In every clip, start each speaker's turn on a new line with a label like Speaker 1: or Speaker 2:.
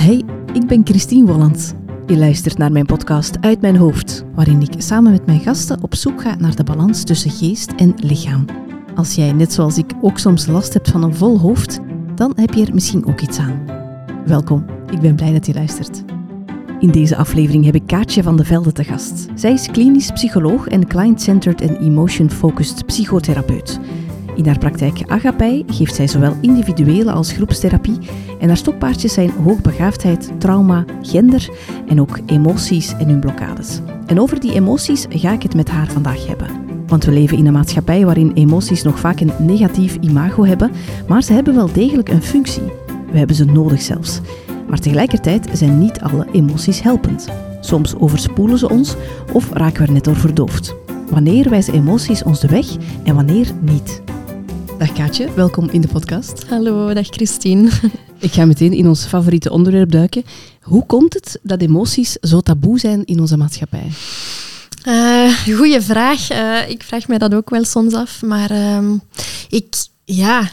Speaker 1: Hey, ik ben Christine Wolland. Je luistert naar mijn podcast Uit mijn hoofd, waarin ik samen met mijn gasten op zoek ga naar de balans tussen geest en lichaam. Als jij, net zoals ik, ook soms last hebt van een vol hoofd, dan heb je er misschien ook iets aan. Welkom, ik ben blij dat je luistert. In deze aflevering heb ik Kaatje van de Velde te gast. Zij is klinisch psycholoog en client-centered en emotion-focused psychotherapeut. In haar praktijk Agapay geeft zij zowel individuele als groepstherapie en haar stokpaardjes zijn hoogbegaafdheid, trauma, gender en ook emoties en hun blokkades. En over die emoties ga ik het met haar vandaag hebben. Want we leven in een maatschappij waarin emoties nog vaak een negatief imago hebben, maar ze hebben wel degelijk een functie. We hebben ze nodig zelfs. Maar tegelijkertijd zijn niet alle emoties helpend. Soms overspoelen ze ons of raken we er net door verdoofd. Wanneer wijzen emoties ons de weg en wanneer niet? Dag Kaatje, welkom in de podcast.
Speaker 2: Hallo, dag Christine.
Speaker 1: Ik ga meteen in ons favoriete onderwerp duiken. Hoe komt het dat emoties zo taboe zijn in onze maatschappij?
Speaker 2: Uh, goeie vraag. Uh, ik vraag mij dat ook wel soms af. Maar uh, ik, ja,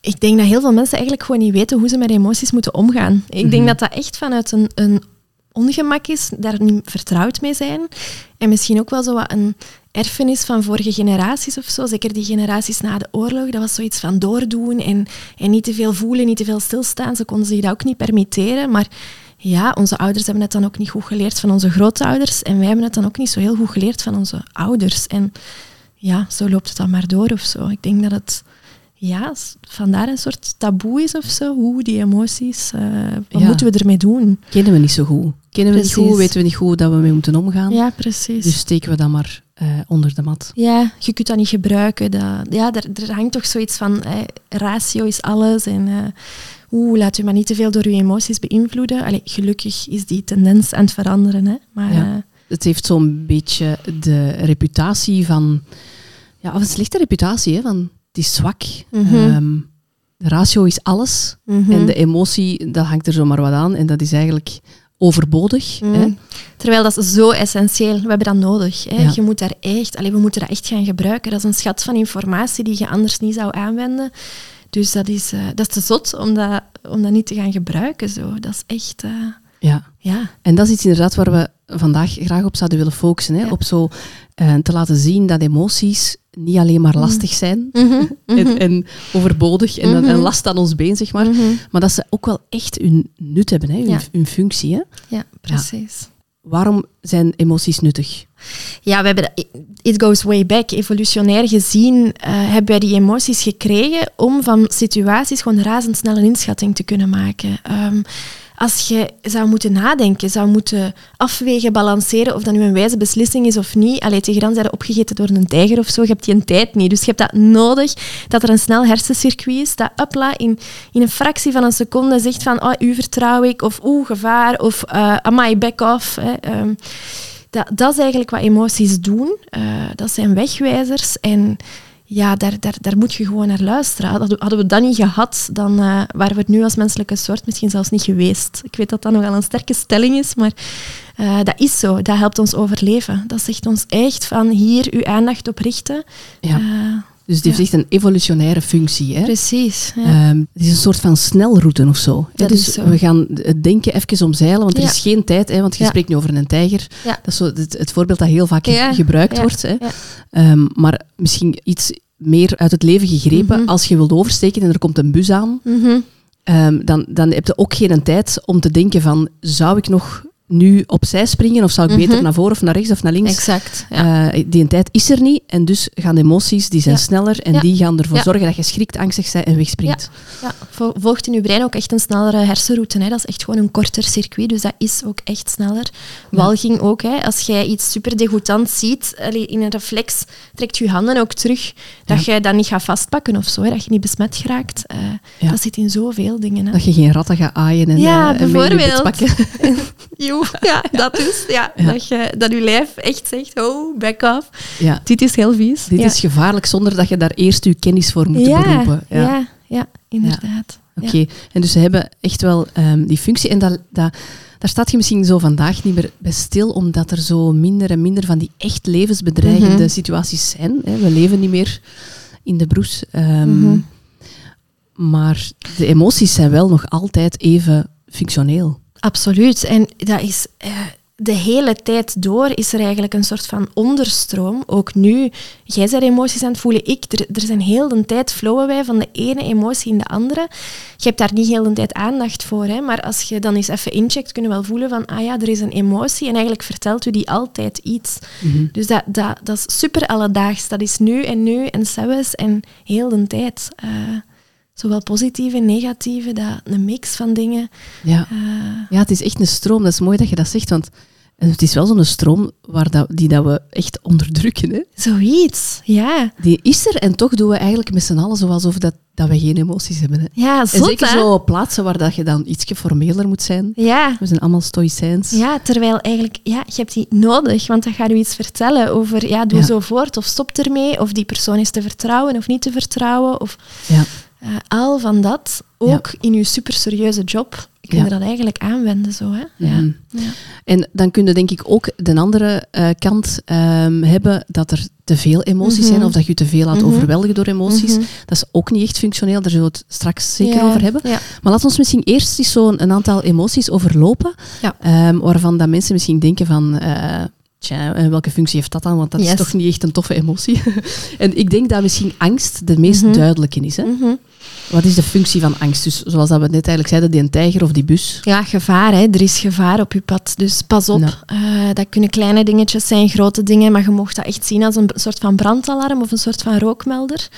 Speaker 2: ik denk dat heel veel mensen eigenlijk gewoon niet weten hoe ze met emoties moeten omgaan. Ik denk
Speaker 1: Mhm.
Speaker 2: dat dat echt vanuit een, een ongemak is, daar niet vertrouwd mee zijn. En misschien ook wel zo wat een erfenis van vorige generaties of zo. Zeker die generaties na de oorlog. Dat was zoiets van doordoen en, en niet te veel voelen, niet te veel stilstaan. Ze konden zich dat ook niet permitteren. Maar ja, onze ouders hebben het dan ook niet goed geleerd van onze grootouders. En wij hebben het dan ook niet zo heel goed geleerd van onze ouders. En ja, zo loopt het dan maar door of zo. Ik denk dat het ja, vandaar een soort taboe is of zo. Hoe die emoties, eh, wat
Speaker 1: Ja.
Speaker 2: moeten we ermee doen?
Speaker 1: Kennen we niet zo goed. Kennen we niet goed, weten we niet goed hoe dat we mee moeten omgaan.
Speaker 2: Ja, precies.
Speaker 1: Dus steken we dat maar eh, onder de mat.
Speaker 2: Ja, je kunt dat niet gebruiken. Dat, ja, er, er hangt toch zoiets van, eh, ratio is alles. En eh, oeh, laat u maar niet te veel door uw emoties beïnvloeden. Allee, gelukkig is die tendens aan het veranderen. Hè. Maar
Speaker 1: Ja. Het heeft zo'n beetje de reputatie van... Ja, of een slechte reputatie, hè, van het is zwak.
Speaker 2: Mhm.
Speaker 1: Ehm, de ratio is alles.
Speaker 2: mhm.
Speaker 1: En de emotie, dat hangt er zomaar wat aan. En dat is eigenlijk overbodig.
Speaker 2: Mm.
Speaker 1: Hè?
Speaker 2: Terwijl dat is zo essentieel. We hebben dat nodig. Hè.
Speaker 1: Ja.
Speaker 2: Je moet daar echt, allee, we moeten dat echt gaan gebruiken. Dat is een schat van informatie die je anders niet zou aanwenden. Dus dat is, eh, dat is te zot om dat, om dat niet te gaan gebruiken. Zo. Dat is echt... eh,
Speaker 1: Ja.
Speaker 2: ja.
Speaker 1: En dat is iets inderdaad waar we vandaag graag op zouden willen focussen. Hè?
Speaker 2: Ja.
Speaker 1: Op zo eh, te laten zien dat emoties niet alleen maar lastig zijn
Speaker 2: Mhm, mhm,
Speaker 1: en, en overbodig en
Speaker 2: Mhm.
Speaker 1: een last aan ons been, zeg maar. Maar dat ze ook wel echt hun nut hebben, hè? Hun,
Speaker 2: Ja.
Speaker 1: hun functie. Hè?
Speaker 2: Ja, precies.
Speaker 1: Waarom zijn emoties nuttig?
Speaker 2: Ja, we hebben it goes way back. Evolutionair gezien eh, hebben wij die emoties gekregen om van situaties gewoon razendsnel een inschatting te kunnen maken. Ehm, als je zou moeten nadenken, zou moeten afwegen, balanceren of dat nu een wijze beslissing is of niet. Allee, tegen dan zijn opgegeten door een tijger of zo. Je hebt die een tijd niet. Dus je hebt dat nodig, dat er een snel hersencircuit is, dat upla in, in een fractie van een seconde zegt van oh, u vertrouw ik, of oeh, gevaar, of uh, amai, back off. Hè. Ehm, dat, dat is eigenlijk wat emoties doen. Uh, dat zijn wegwijzers. En ja, daar, daar, daar moet je gewoon naar luisteren. Hadden, we dat niet gehad, dan uh, waren we het nu als menselijke soort misschien zelfs niet geweest. Ik weet dat dat nogal een sterke stelling is, maar uh, dat is zo. Dat helpt ons overleven. Dat zegt ons echt van hier uw aandacht op richten.
Speaker 1: Ja. Dus het heeft
Speaker 2: ja.
Speaker 1: echt een evolutionaire funccie. Hè?
Speaker 2: Precies. Ja.
Speaker 1: Um, het is een soort van snelroute of zo. Dus
Speaker 2: zo.
Speaker 1: we gaan het denken even omzeilen, want er is geen tijd. Hè, want je spreekt nu over een tijger.
Speaker 2: Ja.
Speaker 1: Dat is zo het, het voorbeeld dat heel vaak gebruikt wordt. Hè. Um, maar misschien iets meer uit het leven gegrepen.
Speaker 2: Mhm.
Speaker 1: Als je wilt oversteken en er komt een bus aan,
Speaker 2: Mhm.
Speaker 1: um, dan, dan heb je ook geen tijd om te denken van, zou ik nog nu opzij springen of zou ik beter
Speaker 2: Mhm.
Speaker 1: naar voren of naar rechts of naar links?
Speaker 2: Exact. Ja.
Speaker 1: Uh, die tijd is er niet en dus gaan de emoties, die zijn
Speaker 2: Ja.
Speaker 1: sneller en
Speaker 2: Ja.
Speaker 1: die gaan ervoor zorgen dat je schrikt, angstig bent en wegspringt.
Speaker 2: Ja, vo- volgt in je brein ook echt een snellere hersenroute. Hè. Dat is echt gewoon een korter circuit, dus dat is ook echt sneller. Walging ook. Hè. Als jij iets super degoutant ziet, in een reflex trekt je handen ook terug. Dat je dat niet gaat vastpakken of zo, hè. dat je niet besmet geraakt. Eh. Dat zit in zoveel dingen. Hè.
Speaker 1: Dat je geen ratten gaat aaien en,
Speaker 2: Ja,
Speaker 1: eh, en
Speaker 2: bijvoorbeeld.
Speaker 1: pakken.
Speaker 2: Ja, dat is. Ja,
Speaker 1: Ja.
Speaker 2: Dat, je, dat je lijf echt zegt, oh, back off.
Speaker 1: Ja.
Speaker 2: Dit is heel vies.
Speaker 1: Dit is gevaarlijk zonder dat je daar eerst je kennis voor moet beroepen.
Speaker 2: Ja, ja, ja, inderdaad.
Speaker 1: Oké, en dus ze hebben echt wel ehm, die functie. En dat, dat, daar staat je misschien zo vandaag niet meer bij stil, omdat er zo minder en minder van die echt levensbedreigende
Speaker 2: Mhm.
Speaker 1: situaties zijn. Hè. We leven niet meer in de broes. Ehm,
Speaker 2: Mhm.
Speaker 1: Maar de emoties zijn wel nog altijd even functioneel.
Speaker 2: Absoluut. En dat is eh, de hele tijd door is er eigenlijk een soort van onderstroom. Ook nu, jij zijn emoties aan het voelen, ik. Er, er zijn heel de tijd flowen wij van de ene emotie in de andere. Je hebt daar niet heel de tijd aandacht voor, hè, maar als je dan eens even incheckt, kunnen we wel voelen van, ah ja, er is een emotie en eigenlijk vertelt u die altijd iets.
Speaker 1: Mhm.
Speaker 2: Dus dat, dat, dat is super alledaags. Dat is nu en nu en zelfs en heel de tijd. Eh, zowel positieve negatieve, dat, een mix van dingen.
Speaker 1: Ja.
Speaker 2: Eh,
Speaker 1: ja, het is echt een stroom. Dat is mooi dat je dat zegt, want het is wel zo'n stroom waar dat, die dat we echt onderdrukken. Hè.
Speaker 2: zoiets, ja.
Speaker 1: Die is er en toch doen we eigenlijk met z'n allen zoals of dat, dat we geen emoties hebben. Hè.
Speaker 2: Ja,
Speaker 1: En zeker
Speaker 2: hè?
Speaker 1: zo op plaatsen waar dat je dan ietsje formeler moet zijn.
Speaker 2: Ja.
Speaker 1: We zijn allemaal stoïcijns.
Speaker 2: ja, terwijl eigenlijk, ja, je hebt die nodig, want dat gaat u iets vertellen over, ja, doe
Speaker 1: Ja.
Speaker 2: zo voort, of stop ermee, of die persoon is te vertrouwen of niet te vertrouwen, of
Speaker 1: Ja.
Speaker 2: Eh, al van dat, ook in uw super serieuze job, kun je
Speaker 1: Ja.
Speaker 2: dat eigenlijk aanwenden zo, hè? Ja.
Speaker 1: Mhm.
Speaker 2: Ja.
Speaker 1: En dan kun je denk ik ook de andere eh, kant ehm, hebben dat er te veel emoties
Speaker 2: Mhm.
Speaker 1: zijn of dat je te veel laat
Speaker 2: Mhm.
Speaker 1: overweldigen door emoties. Dat is ook niet echt functioneel, daar zullen we het straks zeker over hebben. Maar laten we ons misschien eerst eens zo'n een aantal emoties overlopen, ehm, waarvan dat mensen misschien denken van... eh, Tja, welke functie heeft dat dan? Want dat
Speaker 2: Yes.
Speaker 1: is toch niet echt een toffe emotie. en ik denk dat misschien angst de meest duidelijke is. Hè? Wat is de functie van angst? Dus zoals dat we net eigenlijk zeiden, die een tijger of die bus.
Speaker 2: Ja, gevaar. Hè. Er is gevaar op je pad. Dus pas op. Eh, dat kunnen kleine dingetjes zijn, grote dingen, maar je mocht dat echt zien als een soort van brandalarm of een soort van rookmelder.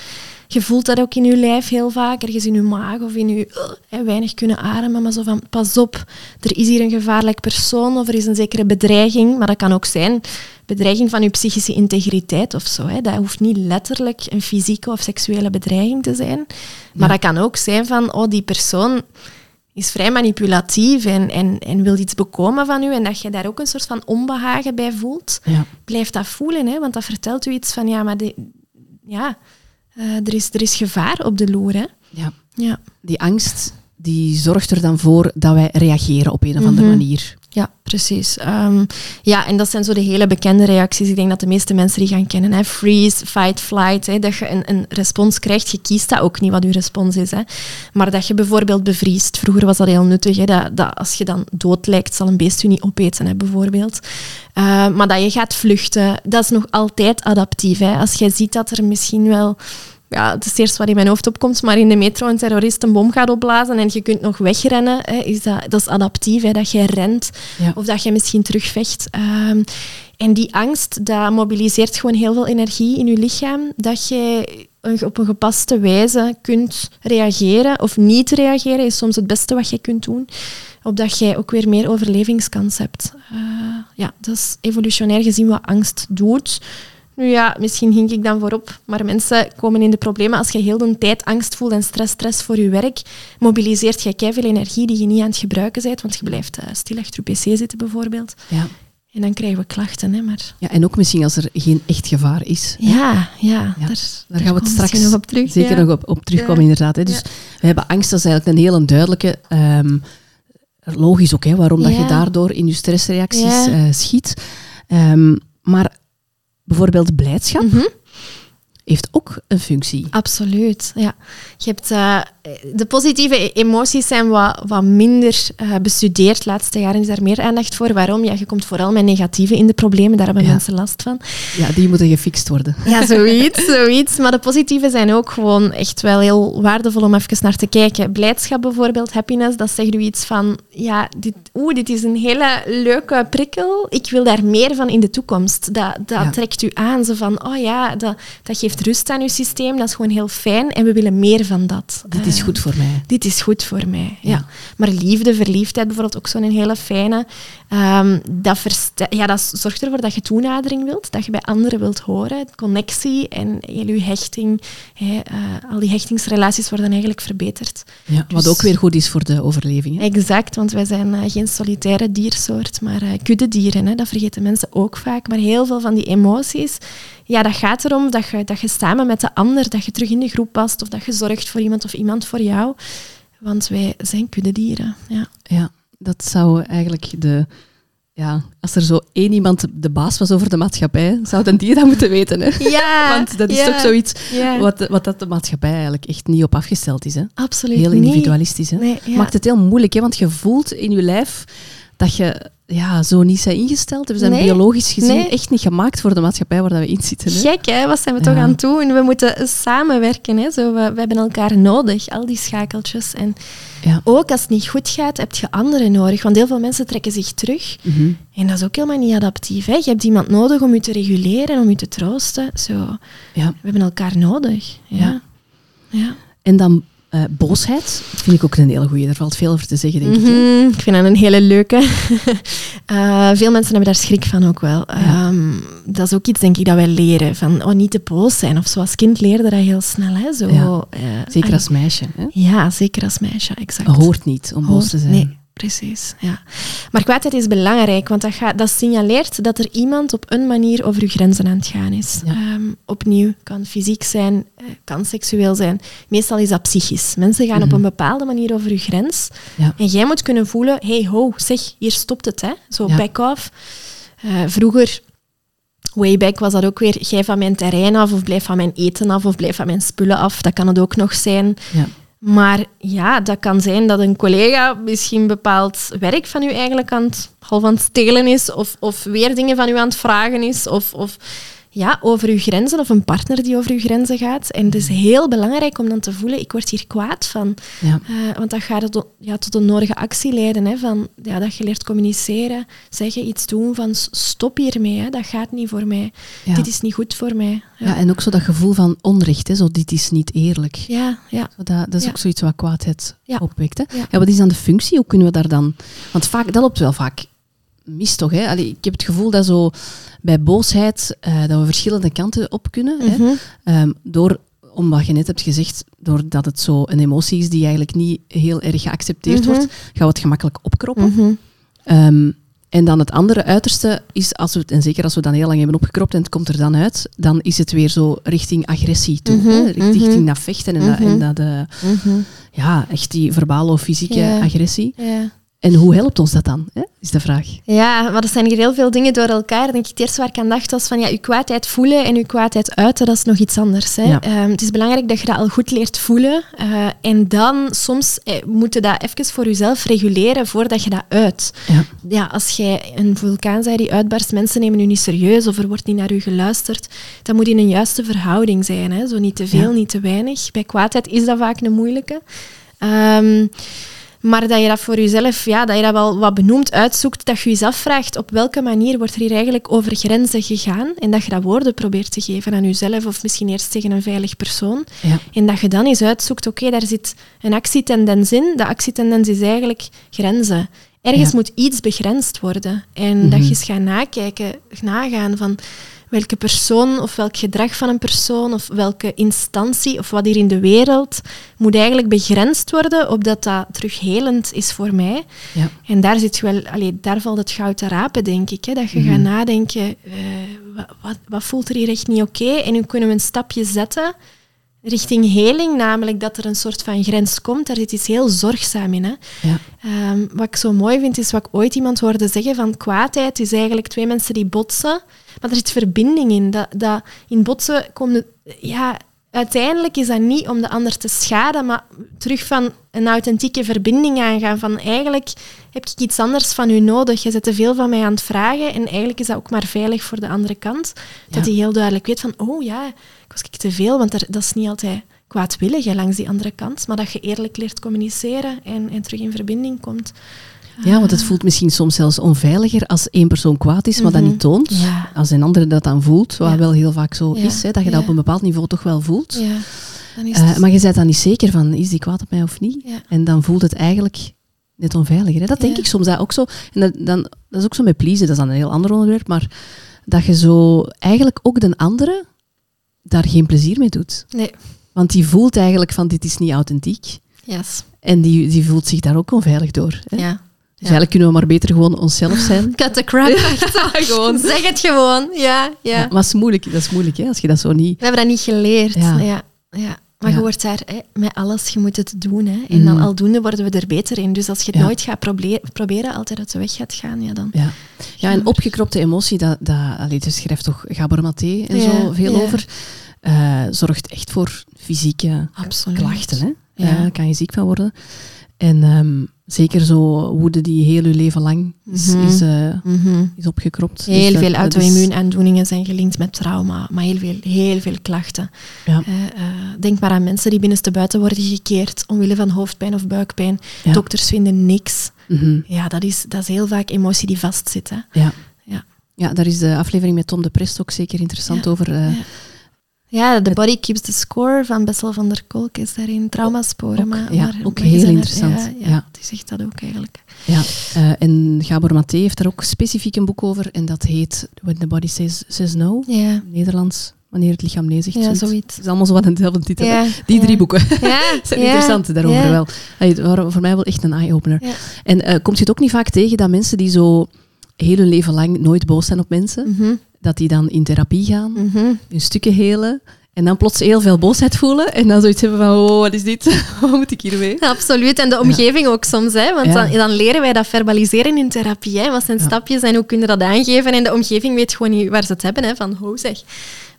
Speaker 2: Je voelt dat ook in je lijf heel vaak, ergens in je maag of in je eh, weinig kunnen ademen, maar zo van pas op, er is hier een gevaarlijk persoon of er is een zekere bedreiging, maar dat kan ook zijn bedreiging van je psychische integriteit of zo. Hè. Dat hoeft niet letterlijk een fysieke of seksuele bedreiging te zijn, maar
Speaker 1: Ja.
Speaker 2: dat kan ook zijn van, oh, die persoon is vrij manipulatief en, en, en wil iets bekomen van u en dat je daar ook een soort van onbehagen bij voelt,
Speaker 1: Ja.
Speaker 2: blijf dat voelen, hè, want dat vertelt u iets van, ja, maar de, ja, eh, er, is, er is gevaar op de loer. Hè.
Speaker 1: Ja.
Speaker 2: Ja.
Speaker 1: Die angst die zorgt er dan voor dat wij reageren op een of andere
Speaker 2: Mhm.
Speaker 1: manier.
Speaker 2: Ja, precies. Ehm, ja, en dat zijn zo de hele bekende reacties. Ik denk dat de meeste mensen die gaan kennen. Hè. Freeze, fight, flight. Hè. Dat je een, een respons krijgt. Je kiest dat ook niet wat je respons is. Hè. Maar dat je bijvoorbeeld bevriest. Vroeger was dat heel nuttig. Hè. Dat, dat als je dan dood lijkt, zal een beest u niet opeten, hè, bijvoorbeeld. Eh, maar dat je gaat vluchten, dat is nog altijd adaptief. Hè. Als jij ziet dat er misschien wel ja, het is het eerste wat in mijn hoofd opkomt, maar in de metro een terrorist een bom gaat opblazen en je kunt nog wegrennen, hè, is dat, dat is adaptief, hè, dat jij rent
Speaker 1: Ja.
Speaker 2: of dat je misschien terugvecht. Ehm, en die angst, dat mobiliseert gewoon heel veel energie in je lichaam, dat je op een gepaste wijze kunt reageren of niet reageren, is soms het beste wat je kunt doen, opdat jij ook weer meer overlevingskans hebt. Eh, ja, dat is evolutionair gezien wat angst doet. Nu ja, misschien ging ik dan voorop, maar mensen komen in de problemen als je heel de tijd angst voelt en stress, stress voor je werk, mobiliseert je veel energie die je niet aan het gebruiken bent, want je blijft eh, stil achter je pc zitten bijvoorbeeld.
Speaker 1: Ja.
Speaker 2: En dan krijgen we klachten, hè, maar...
Speaker 1: ja, en ook misschien als er geen echt gevaar is.
Speaker 2: Ja, ja,
Speaker 1: Ja,
Speaker 2: daar,
Speaker 1: Daar gaan we het straks
Speaker 2: nog op terug.
Speaker 1: zeker
Speaker 2: ja.
Speaker 1: nog op, op terugkomen,
Speaker 2: Ja.
Speaker 1: inderdaad. Hè. Dus we hebben angst, dat is eigenlijk een heel duidelijke... ehm, logisch ook, hè, waarom dat je daardoor in je stressreacties eh, schiet. Ehm, maar bijvoorbeeld blijdschap
Speaker 2: Mhm.
Speaker 1: Heeft ook een functie.
Speaker 2: Absoluut, ja. Je hebt, eh, de positieve e- emoties zijn wat, wat minder eh, bestudeerd. De laatste jaren is daar meer aandacht voor. Waarom? Ja, je komt vooral met negatieve in de problemen. Daar hebben
Speaker 1: Ja.
Speaker 2: mensen last van.
Speaker 1: Ja, die moeten gefixt worden.
Speaker 2: Ja, zoiets, zoiets. Maar de positieve zijn ook gewoon echt wel heel waardevol om even naar te kijken. Blijdschap bijvoorbeeld, happiness, dat zegt u iets van... Ja, dit, oeh, dit is een hele leuke prikkel. Ik wil daar meer van in de toekomst. Dat, dat
Speaker 1: Ja.
Speaker 2: trekt u aan. Zo van, oh ja, dat, dat geeft rust aan uw systeem. Dat is gewoon heel fijn. En we willen meer van dat.
Speaker 1: Dit is
Speaker 2: Eh,
Speaker 1: goed voor mij.
Speaker 2: dit is goed voor mij. Ja.
Speaker 1: Ja.
Speaker 2: Maar liefde, verliefdheid bijvoorbeeld ook zo'n hele fijne. Ehm, dat, ja, dat zorgt ervoor dat je toenadering wilt, dat je bij anderen wilt horen, connectie en heel je hechting. Eh, al die hechtingsrelaties worden eigenlijk verbeterd.
Speaker 1: Ja, wat
Speaker 2: Dus-
Speaker 1: ook weer goed is voor de overleving. Hè.
Speaker 2: Exact, want wij zijn eh, geen solitaire diersoort, maar eh kuddedieren. Hè, dat vergeten mensen ook vaak. Maar heel veel van die emoties, ja, dat gaat erom dat je, dat je samen met de ander, dat je terug in de groep past of dat je zorgt voor iemand of iemand voor jou. Want wij zijn kuddedieren. Ja.
Speaker 1: Ja, dat zou eigenlijk de ja, als er zo één iemand de baas was over de maatschappij, zouden die dat moeten weten. Hè?
Speaker 2: Ja,
Speaker 1: Want dat is
Speaker 2: ja,
Speaker 1: toch zoiets
Speaker 2: ja.
Speaker 1: wat, wat dat de maatschappij eigenlijk echt niet op afgesteld is. Hè?
Speaker 2: Absoluut
Speaker 1: Heel individualistisch. Hè?
Speaker 2: Nee, ja.
Speaker 1: Maakt het heel moeilijk, hè? want je voelt in je lijf dat je ja, zo niet zijn ingesteld. We zijn
Speaker 2: Nee,
Speaker 1: biologisch gezien
Speaker 2: nee.
Speaker 1: echt niet gemaakt voor de maatschappij waar we in zitten. Hè?
Speaker 2: Gek, hè? Wat zijn we toch aan het doen? We moeten samenwerken. Hè? Zo, we, we hebben elkaar nodig, al die schakeltjes. En
Speaker 1: Ja.
Speaker 2: ook als het niet goed gaat, heb je anderen nodig. Want heel veel mensen trekken zich terug.
Speaker 1: Mhm.
Speaker 2: En dat is ook helemaal niet adaptief. Hè? Je hebt iemand nodig om je te reguleren, om je te troosten. Zo,
Speaker 1: ja.
Speaker 2: we hebben elkaar nodig. Ja.
Speaker 1: ja. En dan eh, boosheid, vind ik ook een hele goeie. Daar valt veel over te zeggen, denk ik. hè?
Speaker 2: Mhm, Ik vind dat een hele leuke. Eh, veel mensen hebben daar schrik van ook wel. Ehm, dat is ook iets, denk ik, dat wij leren. Van, oh, niet te boos zijn. Of zo als kind leerde dat heel snel. Hè? Zo,
Speaker 1: Ja.
Speaker 2: eh,
Speaker 1: Zeker
Speaker 2: ah,
Speaker 1: als meisje. Hè?
Speaker 2: Ja, zeker als meisje, exact.
Speaker 1: Hoort niet om boos te zijn.
Speaker 2: Nee, precies. Ja. Maar kwaadheid is belangrijk, want dat, gaat, dat signaleert dat er iemand op een manier over uw grenzen aan het gaan is.
Speaker 1: Ja.
Speaker 2: Ehm, opnieuw, kan fysiek zijn, eh, kan seksueel zijn. Meestal is dat psychisch. Mensen gaan op
Speaker 1: Mhm.
Speaker 2: een bepaalde manier over uw grens.
Speaker 1: Ja.
Speaker 2: En jij moet kunnen voelen, hey ho, zeg, hier stopt het. Hè? Zo,
Speaker 1: Ja.
Speaker 2: back off. Eh, vroeger, way back, was dat ook weer, jij van mijn terrein af, of blijf van mijn eten af, of blijf van mijn spullen af. Dat kan het ook nog zijn.
Speaker 1: Ja.
Speaker 2: Maar ja, dat kan zijn dat een collega misschien bepaald werk van u eigenlijk aan het, half aan het stelen is, of, of weer dingen van u aan het vragen is, of, of ja, over uw grenzen, of een partner die over uw grenzen gaat. En het is heel belangrijk om dan te voelen, ik word hier kwaad van.
Speaker 1: Ja.
Speaker 2: Eh, want dat gaat het ja, tot een nodige actie leiden, hè, van, ja, dat je leert communiceren, zeggen, iets doen van stop hiermee, hè, dat gaat niet voor mij.
Speaker 1: Ja.
Speaker 2: Dit is niet goed voor mij.
Speaker 1: Ja, en ook zo dat gevoel van onrecht, hè, zo dit is niet eerlijk.
Speaker 2: ja, ja.
Speaker 1: Zo Dat, dat is
Speaker 2: Ja.
Speaker 1: ook zoiets wat kwaadheid
Speaker 2: Ja.
Speaker 1: opwekt. Hè?
Speaker 2: Ja.
Speaker 1: Ja, wat is dan de functie? Hoe kunnen we daar dan... Want vaak, dat loopt wel vaak mis, toch? Hè? Allee, ik heb het gevoel dat zo bij boosheid eh, dat we verschillende kanten op kunnen. Hè?
Speaker 2: Mhm.
Speaker 1: Ehm, door, om wat je net hebt gezegd, doordat het zo een emotie is die eigenlijk niet heel erg geaccepteerd
Speaker 2: Mhm.
Speaker 1: wordt, gaan we het gemakkelijk opkroppen.
Speaker 2: Mhm.
Speaker 1: Ehm, en dan het andere uiterste is, als we het, en zeker als we dan heel lang hebben opgekropt en het komt er dan uit, dan is het weer zo richting agressie toe. Hè? Richting dat vechten en, dat, en dat, eh, ja, echt die verbale of fysieke
Speaker 2: Ja.
Speaker 1: agressie.
Speaker 2: Ja.
Speaker 1: En hoe helpt ons dat dan, hè? is de vraag.
Speaker 2: Ja, maar er zijn hier heel veel dingen door elkaar. Denk ik, het eerste waar ik aan dacht was van ja, je kwaadheid voelen en je kwaadheid uiten, dat is nog iets anders. Hè.
Speaker 1: Ja.
Speaker 2: Ehm, het is belangrijk dat je dat al goed leert voelen. eh, en dan soms eh, moet je dat even voor jezelf reguleren voordat je dat uit.
Speaker 1: Ja.
Speaker 2: Ja, als jij een vulkaan zei die uitbarst, mensen nemen u niet serieus of er wordt niet naar u geluisterd, dat moet in een juiste verhouding zijn. Hè. Zo niet te veel,
Speaker 1: Ja.
Speaker 2: niet te weinig. Bij kwaadheid is dat vaak een moeilijke. Ehm, maar dat je dat voor jezelf, ja, dat je dat wel wat benoemd uitzoekt, dat je jezelf vraagt op welke manier wordt er hier eigenlijk over grenzen gegaan en dat je dat woorden probeert te geven aan jezelf of misschien eerst tegen een veilig persoon.
Speaker 1: Ja.
Speaker 2: En dat je dan eens uitzoekt, oké, daar zit een actietendens in. De actietendens is eigenlijk grenzen. Ergens
Speaker 1: Ja.
Speaker 2: moet iets begrensd worden. En
Speaker 1: Mhm.
Speaker 2: dat je eens gaat nakijken, nagaan van welke persoon of welk gedrag van een persoon of welke instantie of wat hier in de wereld moet eigenlijk begrensd worden, opdat dat terughelend is voor mij.
Speaker 1: Ja.
Speaker 2: En daar, zit wel, allee, daar valt het goud te rapen, denk ik. Hè? Dat je
Speaker 1: Mhm.
Speaker 2: gaat nadenken, eh, wat, wat, wat voelt er hier echt niet oké? En hoe kunnen we een stapje zetten richting heling, namelijk dat er een soort van grens komt. Daar zit iets heel zorgzaam in. Hè?
Speaker 1: Ja.
Speaker 2: Ehm, wat ik zo mooi vind, is wat ik ooit iemand hoorde zeggen van kwaadheid is eigenlijk twee mensen die botsen, maar er zit verbinding in. Dat, dat in botsen komt... Ja, uiteindelijk is dat niet om de ander te schaden, maar terug van een authentieke verbinding aangaan. Van eigenlijk heb ik iets anders van u nodig. Je zet te veel van mij aan het vragen en eigenlijk is dat ook maar veilig voor de andere kant. Dat hij heel duidelijk weet van, oh ja, was ik te veel, want er, dat is niet altijd kwaadwillig langs die andere kant, maar dat je eerlijk leert communiceren en, en terug in verbinding komt.
Speaker 1: ja, want het voelt misschien soms zelfs onveiliger als één persoon kwaad is, maar dat
Speaker 2: Mhm.
Speaker 1: niet toont.
Speaker 2: Ja.
Speaker 1: Als een andere dat dan voelt, wat
Speaker 2: Ja.
Speaker 1: wel heel vaak zo
Speaker 2: Ja.
Speaker 1: is, hè, dat je dat op een bepaald niveau toch wel voelt.
Speaker 2: Ja, dan is
Speaker 1: Eh,
Speaker 2: het...
Speaker 1: maar je bent dan niet zeker van, is die kwaad op mij of niet?
Speaker 2: Ja.
Speaker 1: En dan voelt het eigenlijk net onveiliger. Hè? Dat denk ik soms dat ook zo. En dat, dan, dat is ook zo met pleasen, dat is dan een heel ander onderwerp, maar dat je zo eigenlijk ook de andere daar geen plezier mee doet.
Speaker 2: Nee,
Speaker 1: Want die voelt eigenlijk van, dit is niet authentiek.
Speaker 2: yes.
Speaker 1: En die, die voelt zich daar ook onveilig door. Hè?
Speaker 2: Ja.
Speaker 1: Dus eigenlijk kunnen we maar beter gewoon onszelf zijn.
Speaker 2: Cut the crap. gewoon. Zeg het gewoon. Ja, ja.
Speaker 1: Ja, maar het is moeilijk, dat is moeilijk hè, als je dat zo niet...
Speaker 2: We hebben dat niet geleerd.
Speaker 1: Ja.
Speaker 2: Ja. Ja. Maar
Speaker 1: Ja.
Speaker 2: je wordt daar hè, met alles, je moet het doen. Hè. En dan
Speaker 1: Mhm.
Speaker 2: aldoende worden we er beter in. Dus als je het
Speaker 1: Ja.
Speaker 2: nooit gaat proble- proberen, altijd uit de weg gaat gaan, ja dan...
Speaker 1: Ja, ja en opgekropte emotie, dat, dat, allee, daar schrijft toch Gabor Maté en zo veel over, eh, zorgt echt voor fysieke
Speaker 2: Absoluut.
Speaker 1: klachten. Hè?
Speaker 2: Ja.
Speaker 1: Kan je ziek van worden. En ehm, zeker zo woede die heel je leven lang is,
Speaker 2: Mhm.
Speaker 1: is, is opgekropt. Dus
Speaker 2: Heel veel auto-immuunaandoeningen zijn gelinkt met trauma, maar heel veel, heel veel klachten.
Speaker 1: Ja.
Speaker 2: Eh, eh, denk maar aan mensen die binnenstebuiten worden gekeerd omwille van hoofdpijn of buikpijn.
Speaker 1: Ja.
Speaker 2: Dokters vinden niks.
Speaker 1: Mhm.
Speaker 2: Ja, dat is, dat is heel vaak emotie die vastzit. Hè.
Speaker 1: Ja.
Speaker 2: Ja.
Speaker 1: ja, daar is de aflevering met Tom de Prest ook zeker interessant over.
Speaker 2: Ja. The Body Keeps the Score van Bessel van der Kolk is daarin. Traumasporen.
Speaker 1: Ook,
Speaker 2: maar,
Speaker 1: ja,
Speaker 2: maar-
Speaker 1: ook
Speaker 2: maar
Speaker 1: heel
Speaker 2: er-
Speaker 1: interessant.
Speaker 2: Ja, ja,
Speaker 1: Ja.
Speaker 2: het is echt dat ook eigenlijk.
Speaker 1: Ja, eh, en Gabor Maté heeft daar ook specifiek een boek over en dat heet When the Body Says, says No,
Speaker 2: Ja,
Speaker 1: Nederlands, wanneer het lichaam nee zegt.
Speaker 2: ja
Speaker 1: zoiets.
Speaker 2: zoiets.
Speaker 1: Het is allemaal zo wat een dezelfde titel.
Speaker 2: Ja,
Speaker 1: Die drie boeken
Speaker 2: Ja,
Speaker 1: zijn interessant daarover wel. Allee, voor mij wel echt een eye-opener.
Speaker 2: Ja.
Speaker 1: En eh, komt je het ook niet vaak tegen dat mensen die zo heel hun leven lang nooit boos zijn op mensen,
Speaker 2: Mhm,
Speaker 1: dat die dan in therapie gaan,
Speaker 2: mhm.
Speaker 1: hun stukken helen en dan plots heel veel boosheid voelen en dan zoiets hebben van, oh, wat is dit? wat moet ik hiermee?
Speaker 2: Absoluut. En de omgeving ook soms. Hè? Want
Speaker 1: Ja.
Speaker 2: dan, dan leren wij dat verbaliseren in therapie. Hè? Wat zijn
Speaker 1: Ja.
Speaker 2: stapjes en hoe kun je dat aangeven? En de omgeving weet gewoon niet waar ze het hebben. Hè? Van, hoe zeg.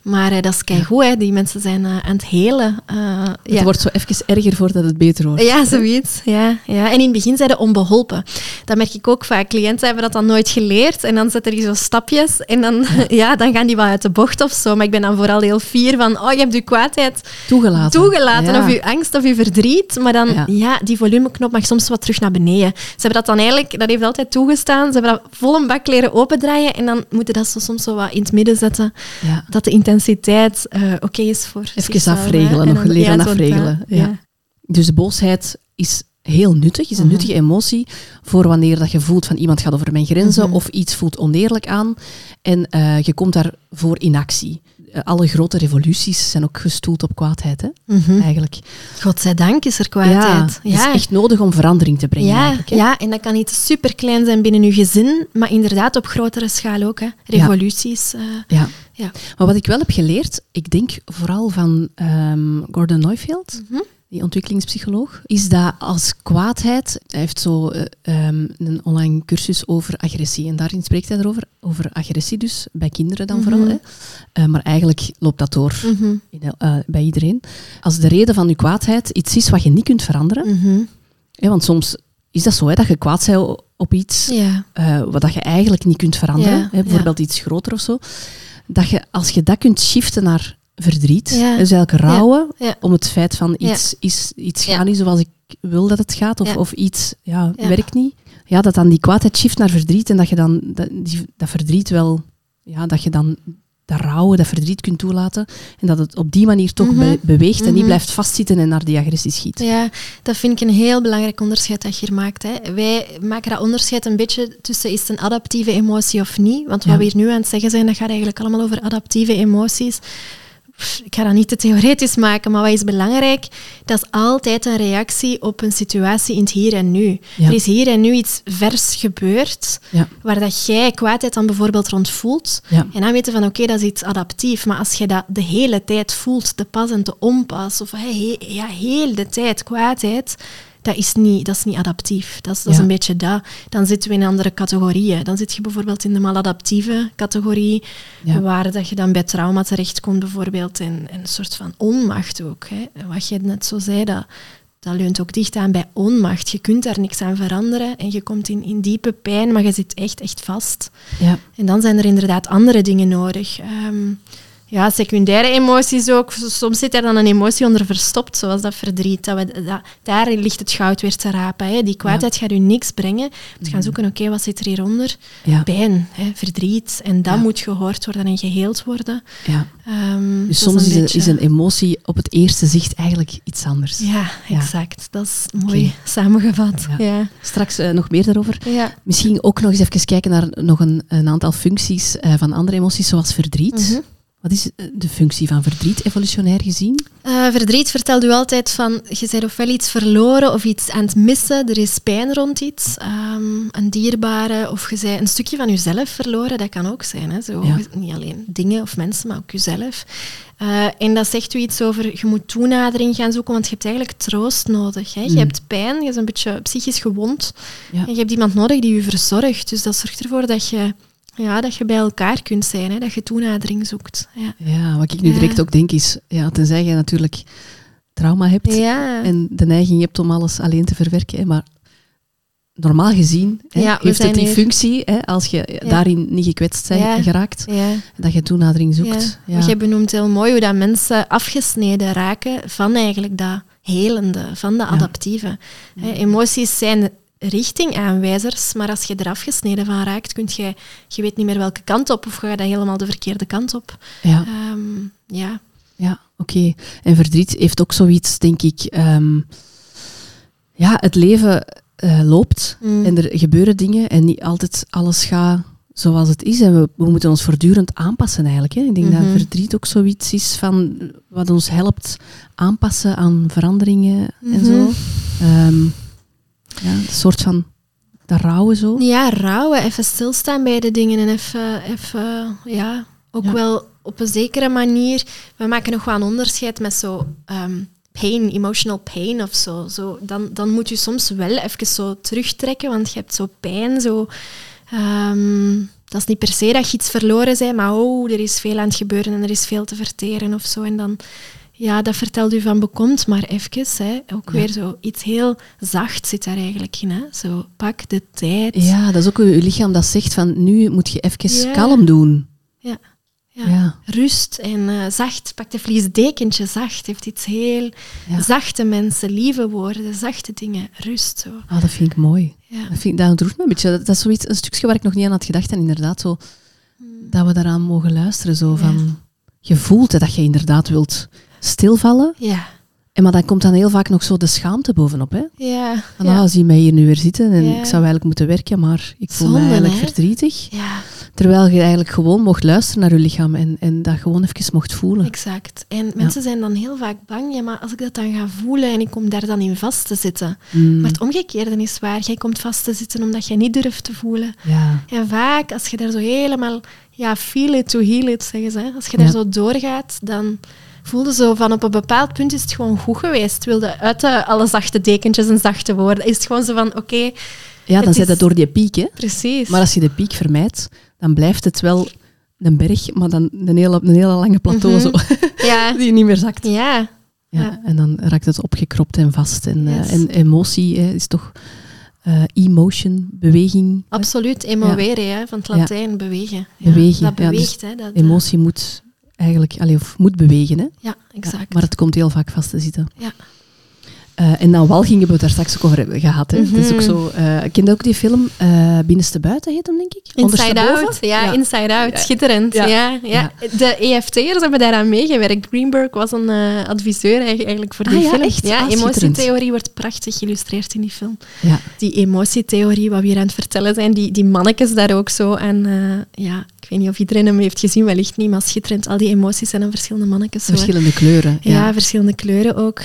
Speaker 2: Maar eh, dat is keigoed. Hè? Die mensen zijn eh, aan het helen. Eh,
Speaker 1: Het
Speaker 2: ja.
Speaker 1: wordt zo even erger voordat het beter wordt.
Speaker 2: Ja, zoiets. Ja, ja. En in het begin zijn ze onbeholpen. Dat merk ik ook vaak. Cliënten hebben dat dan nooit geleerd. En dan zetten die zo stapjes. En dan, ja. dan gaan die wel uit de bocht of zo. Maar ik ben dan vooral heel fier van... Oh, je hebt je kwaadheid
Speaker 1: Toegelaten.
Speaker 2: toegelaten. Of je angst of je verdriet. Maar dan,
Speaker 1: Ja.
Speaker 2: die volumeknop mag soms wat terug naar beneden. Ze hebben dat dan eigenlijk... Dat heeft altijd toegestaan. Ze hebben dat vol een bak leren opendraaien. En dan moeten dat zo soms zo wat in het midden zetten.
Speaker 1: Ja.
Speaker 2: Dat de intensiteit eh, oké is voor
Speaker 1: Even afregelen,
Speaker 2: En
Speaker 1: nog leren afregelen. Ja. Dus boosheid is heel nuttig, is een
Speaker 2: Mhm.
Speaker 1: nuttige emotie voor wanneer dat je voelt van iemand gaat over mijn grenzen
Speaker 2: Mhm.
Speaker 1: of iets voelt oneerlijk aan en eh, je komt daarvoor in actie. Eh, alle grote revoluties zijn ook gestoeld op kwaadheid, hè,
Speaker 2: Mhm.
Speaker 1: eigenlijk.
Speaker 2: Godzijdank is er
Speaker 1: Ja,
Speaker 2: kwaadheid.
Speaker 1: het is echt nodig om verandering te brengen,
Speaker 2: ja, ja, en dat kan iets superklein zijn binnen uw gezin, maar inderdaad op grotere schaal ook. Hè. Revoluties. eh,
Speaker 1: Ja.
Speaker 2: Ja.
Speaker 1: Maar wat ik wel heb geleerd, ik denk vooral van ehm, Gordon Neufeld,
Speaker 2: Mhm.
Speaker 1: Die ontwikkelingspsycholoog, is dat als kwaadheid, hij heeft zo eh, ehm, een online cursus over agressie en daarin spreekt hij erover, over agressie dus, bij kinderen dan vooral.
Speaker 2: Mhm.
Speaker 1: Hè. Eh, maar eigenlijk loopt dat door
Speaker 2: mhm,
Speaker 1: in, eh, bij iedereen. Als de reden van je kwaadheid iets is wat je niet kunt veranderen,
Speaker 2: mhm.
Speaker 1: hè, want soms is dat zo, hè, dat je kwaad bent op iets
Speaker 2: Ja.
Speaker 1: wat dat je eigenlijk niet kunt veranderen,
Speaker 2: Ja,
Speaker 1: hè, bijvoorbeeld iets groter of zo, dat je als je dat kunt shiften naar verdriet,
Speaker 2: Ja.
Speaker 1: dus eigenlijk rouwen
Speaker 2: Ja.
Speaker 1: om het feit van iets, is, iets gaat niet zoals ik wil dat het gaat, of, of iets ja, werkt niet, ja, dat dan die kwaadheid shift naar verdriet en dat je dan dat, die, dat verdriet wel, ja, dat je dan dat rouwen, dat verdriet kunt toelaten en dat het op die manier toch
Speaker 2: Mhm.
Speaker 1: be- beweegt en niet
Speaker 2: Mhm.
Speaker 1: blijft vastzitten en naar die agressie schiet.
Speaker 2: Ja, dat vind ik een heel belangrijk onderscheid dat je hier maakt. Hè. Wij maken dat onderscheid een beetje tussen is het een adaptieve emotie of niet. Want wat
Speaker 1: Ja.
Speaker 2: we hier nu aan het zeggen zijn, dat gaat eigenlijk allemaal over adaptieve emoties. Ik ga dat niet te theoretisch maken, maar wat is belangrijk? Dat is altijd een reactie op een situatie in het hier en nu.
Speaker 1: Ja.
Speaker 2: Er is hier en nu iets vers gebeurd,
Speaker 1: Ja.
Speaker 2: waar dat jij kwaadheid dan bijvoorbeeld rond voelt.
Speaker 1: Ja.
Speaker 2: En dan weten van, oké, dat is iets adaptief. Maar als je dat de hele tijd voelt, de pas en de onpas, of hey, he- ja, heel de tijd kwaadheid, dat is niet, dat is niet adaptief. Dat is, dat is
Speaker 1: Ja.
Speaker 2: een beetje dat. Dan zitten we in andere categorieën. Dan zit je bijvoorbeeld in de maladaptieve categorie,
Speaker 1: Ja.
Speaker 2: waar dat je dan bij trauma terechtkomt bijvoorbeeld, en, en een soort van onmacht ook. Hè. Wat je net zo zei, dat, dat leunt ook dicht aan bij onmacht. Je kunt daar niks aan veranderen en je komt in, in diepe pijn, maar je zit echt, echt vast.
Speaker 1: Ja.
Speaker 2: En dan zijn er inderdaad andere dingen nodig. Ehm, ja, secundaire emoties ook. Soms zit er dan een emotie onder verstopt, zoals dat verdriet. Dat we, dat, daar ligt het goud weer te rapen. Hè. Die kwaadheid gaat u niks brengen. Je moet gaan zoeken, oké, wat zit er hieronder?
Speaker 1: Ja.
Speaker 2: Pijn, hè, verdriet. En dat
Speaker 1: Ja.
Speaker 2: moet gehoord worden en geheeld worden.
Speaker 1: Ja.
Speaker 2: Ehm,
Speaker 1: Dus soms is,
Speaker 2: een beetje-
Speaker 1: is een emotie op het eerste zicht eigenlijk iets anders.
Speaker 2: Ja, exact. Dat is mooi samengevat.
Speaker 1: Ja. Straks eh, nog meer daarover. Misschien ook nog eens even kijken naar nog een, een aantal functies eh, van andere emoties, zoals verdriet.
Speaker 2: Mhm.
Speaker 1: Wat is eh, de functie van verdriet, evolutionair gezien?
Speaker 2: Uh, verdriet vertelt u altijd van, je bent ofwel iets verloren of iets aan het missen, er is pijn rond iets, um, een dierbare, of je bent een stukje van jezelf verloren, dat kan ook zijn. Hè? Zo, Niet alleen dingen of mensen, maar ook jezelf. Uh, en dat zegt u iets over, je moet toenadering gaan zoeken, want je hebt eigenlijk troost nodig. Hè? Je mm. hebt pijn, je bent een beetje psychisch gewond, en je hebt iemand nodig die je verzorgt. Dus dat zorgt ervoor dat je ja, dat je bij elkaar kunt zijn, hè, dat je toenadering zoekt. Ja,
Speaker 1: ja wat ik nu direct ook denk is, ja, tenzij je natuurlijk trauma hebt en de neiging hebt om alles alleen te verwerken, hè, maar normaal gezien hè, heeft het die functie, hè, als je daarin niet gekwetst bent geraakt, dat je toenadering zoekt.
Speaker 2: Ja. Je benoemt heel mooi hoe dat mensen afgesneden raken van eigenlijk dat helende, van de adaptieve. Emoties zijn richtingaanwijzers, maar als je er afgesneden van raakt, kun je, je weet niet meer welke kant op of ga je dan helemaal de verkeerde kant op.
Speaker 1: Ja.
Speaker 2: Ehm, ja.
Speaker 1: Ja, oké. En verdriet heeft ook zoiets, denk ik. Ehm, ja, het leven uh, loopt mm. en er gebeuren dingen en niet altijd alles gaat zoals het is. En we, we moeten ons voortdurend aanpassen eigenlijk. Hè. Ik denk dat mhm. verdriet ook zoiets is van wat ons helpt aanpassen aan veranderingen en zo. Um, ja, een soort van de rouwen zo.
Speaker 2: Ja, rouwen. Even stilstaan bij de dingen en even, even ja, ook wel op een zekere manier. We maken nog wel een onderscheid met zo um, pain, emotional pain of zo. zo dan, dan moet je soms wel even zo terugtrekken, want je hebt zo pijn, zo... Um, dat is niet per se dat je iets verloren bent, maar oh, er is veel aan het gebeuren en er is veel te verteren of zo. En dan ja, dat vertelt u van bekomt, maar even, hè, ook weer zo iets heel zacht zit daar eigenlijk in. Hè? Zo, pak de tijd.
Speaker 1: Ja, dat is ook uw lichaam dat zegt van nu moet je even kalm doen.
Speaker 2: Ja. Ja. Rust en uh, zacht. Pak de vliesdekentje zacht. Heeft iets heel zachte mensen, lieve woorden, zachte dingen. Rust. Zo.
Speaker 1: Ah, dat vind ik mooi. Dat, vind, dat me een beetje. Dat, is zoiets, een stukje waar ik nog niet aan had gedacht. En inderdaad, zo, hmm. dat we daaraan mogen luisteren. Zo, van, je voelt dat je inderdaad wilt stilvallen.
Speaker 2: Ja.
Speaker 1: En maar dan komt dan heel vaak nog zo de schaamte bovenop. Hè?
Speaker 2: Ja.
Speaker 1: Van, ja. Ah, zie mij hier nu weer zitten en ik zou eigenlijk moeten werken, maar ik voel me eigenlijk verdrietig.
Speaker 2: Ja.
Speaker 1: Terwijl je eigenlijk gewoon mocht luisteren naar je lichaam en, en dat gewoon even mocht voelen.
Speaker 2: Exact. En mensen zijn dan heel vaak bang, ja, maar als ik dat dan ga voelen en ik kom daar dan in vast te zitten.
Speaker 1: Mm.
Speaker 2: Maar het omgekeerde is waar. Jij komt vast te zitten omdat jij niet durft te voelen.
Speaker 1: Ja.
Speaker 2: En vaak, als je daar zo helemaal, ja, feel it to heal it, zeggen ze. Als je daar zo doorgaat, dan voelde zo van op een bepaald punt is het gewoon goed geweest. wilde uit alle zachte dekentjes en zachte woorden. Is het gewoon zo van, oké...
Speaker 1: ja, dan zit het door die piek, hè.
Speaker 2: Precies.
Speaker 1: Maar als je de piek vermijdt, dan blijft het wel een berg, maar dan een hele, een hele lange plateau mhm. zo.
Speaker 2: Ja.
Speaker 1: die niet meer zakt.
Speaker 2: Ja.
Speaker 1: ja. En dan raakt het opgekropt en vast. En, eh, en emotie is toch... Uh, emotion, beweging.
Speaker 2: Absoluut, emovere, ja. van het Latijn, bewegen.
Speaker 1: Bewegen.
Speaker 2: Dat beweegt.
Speaker 1: Dus
Speaker 2: hè, dat,
Speaker 1: emotie moet eigenlijk, allee, of moet bewegen. Hè?
Speaker 2: Ja, exact.
Speaker 1: maar het komt heel vaak vast te zitten.
Speaker 2: Ja.
Speaker 1: Uh, en dan walging hebben we het daar straks ook over hebben gehad. Hè. Mm is ook zo, uh, ik kende ook die film uh, Binnenste Buiten, heet hem denk ik?
Speaker 2: Inside Out, ja, Inside Out, schitterend. Ja. Ja, De EFT'ers hebben daaraan meegewerkt. Greenberg was een adviseur eigenlijk voor die
Speaker 1: ah,
Speaker 2: film.
Speaker 1: Echt?
Speaker 2: Ja,
Speaker 1: ah,
Speaker 2: emotietheorie wordt prachtig geïllustreerd in die film.
Speaker 1: Ja.
Speaker 2: Die emotietheorie, wat we hier aan het vertellen zijn, die, die mannetjes daar ook zo. En ja, weet niet of iedereen hem heeft gezien, wellicht niet, maar schitterend. Al die emoties zijn aan verschillende mannetjes.
Speaker 1: Verschillende kleuren.
Speaker 2: Ja. verschillende kleuren ook.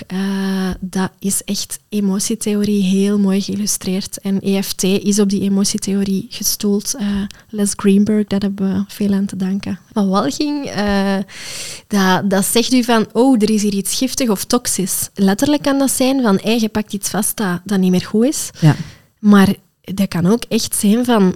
Speaker 2: dat is echt emotietheorie heel mooi geïllustreerd. En EFT is op die emotietheorie gestoeld. Uh, Les Greenberg, daar hebben we veel aan te danken. Maar walging, uh, dat, dat zegt u van, oh, er is hier iets giftig of toxisch. Letterlijk kan dat zijn van, hey, je pakt iets vast dat, dat niet meer goed is.
Speaker 1: Ja.
Speaker 2: Maar dat kan ook echt zijn van,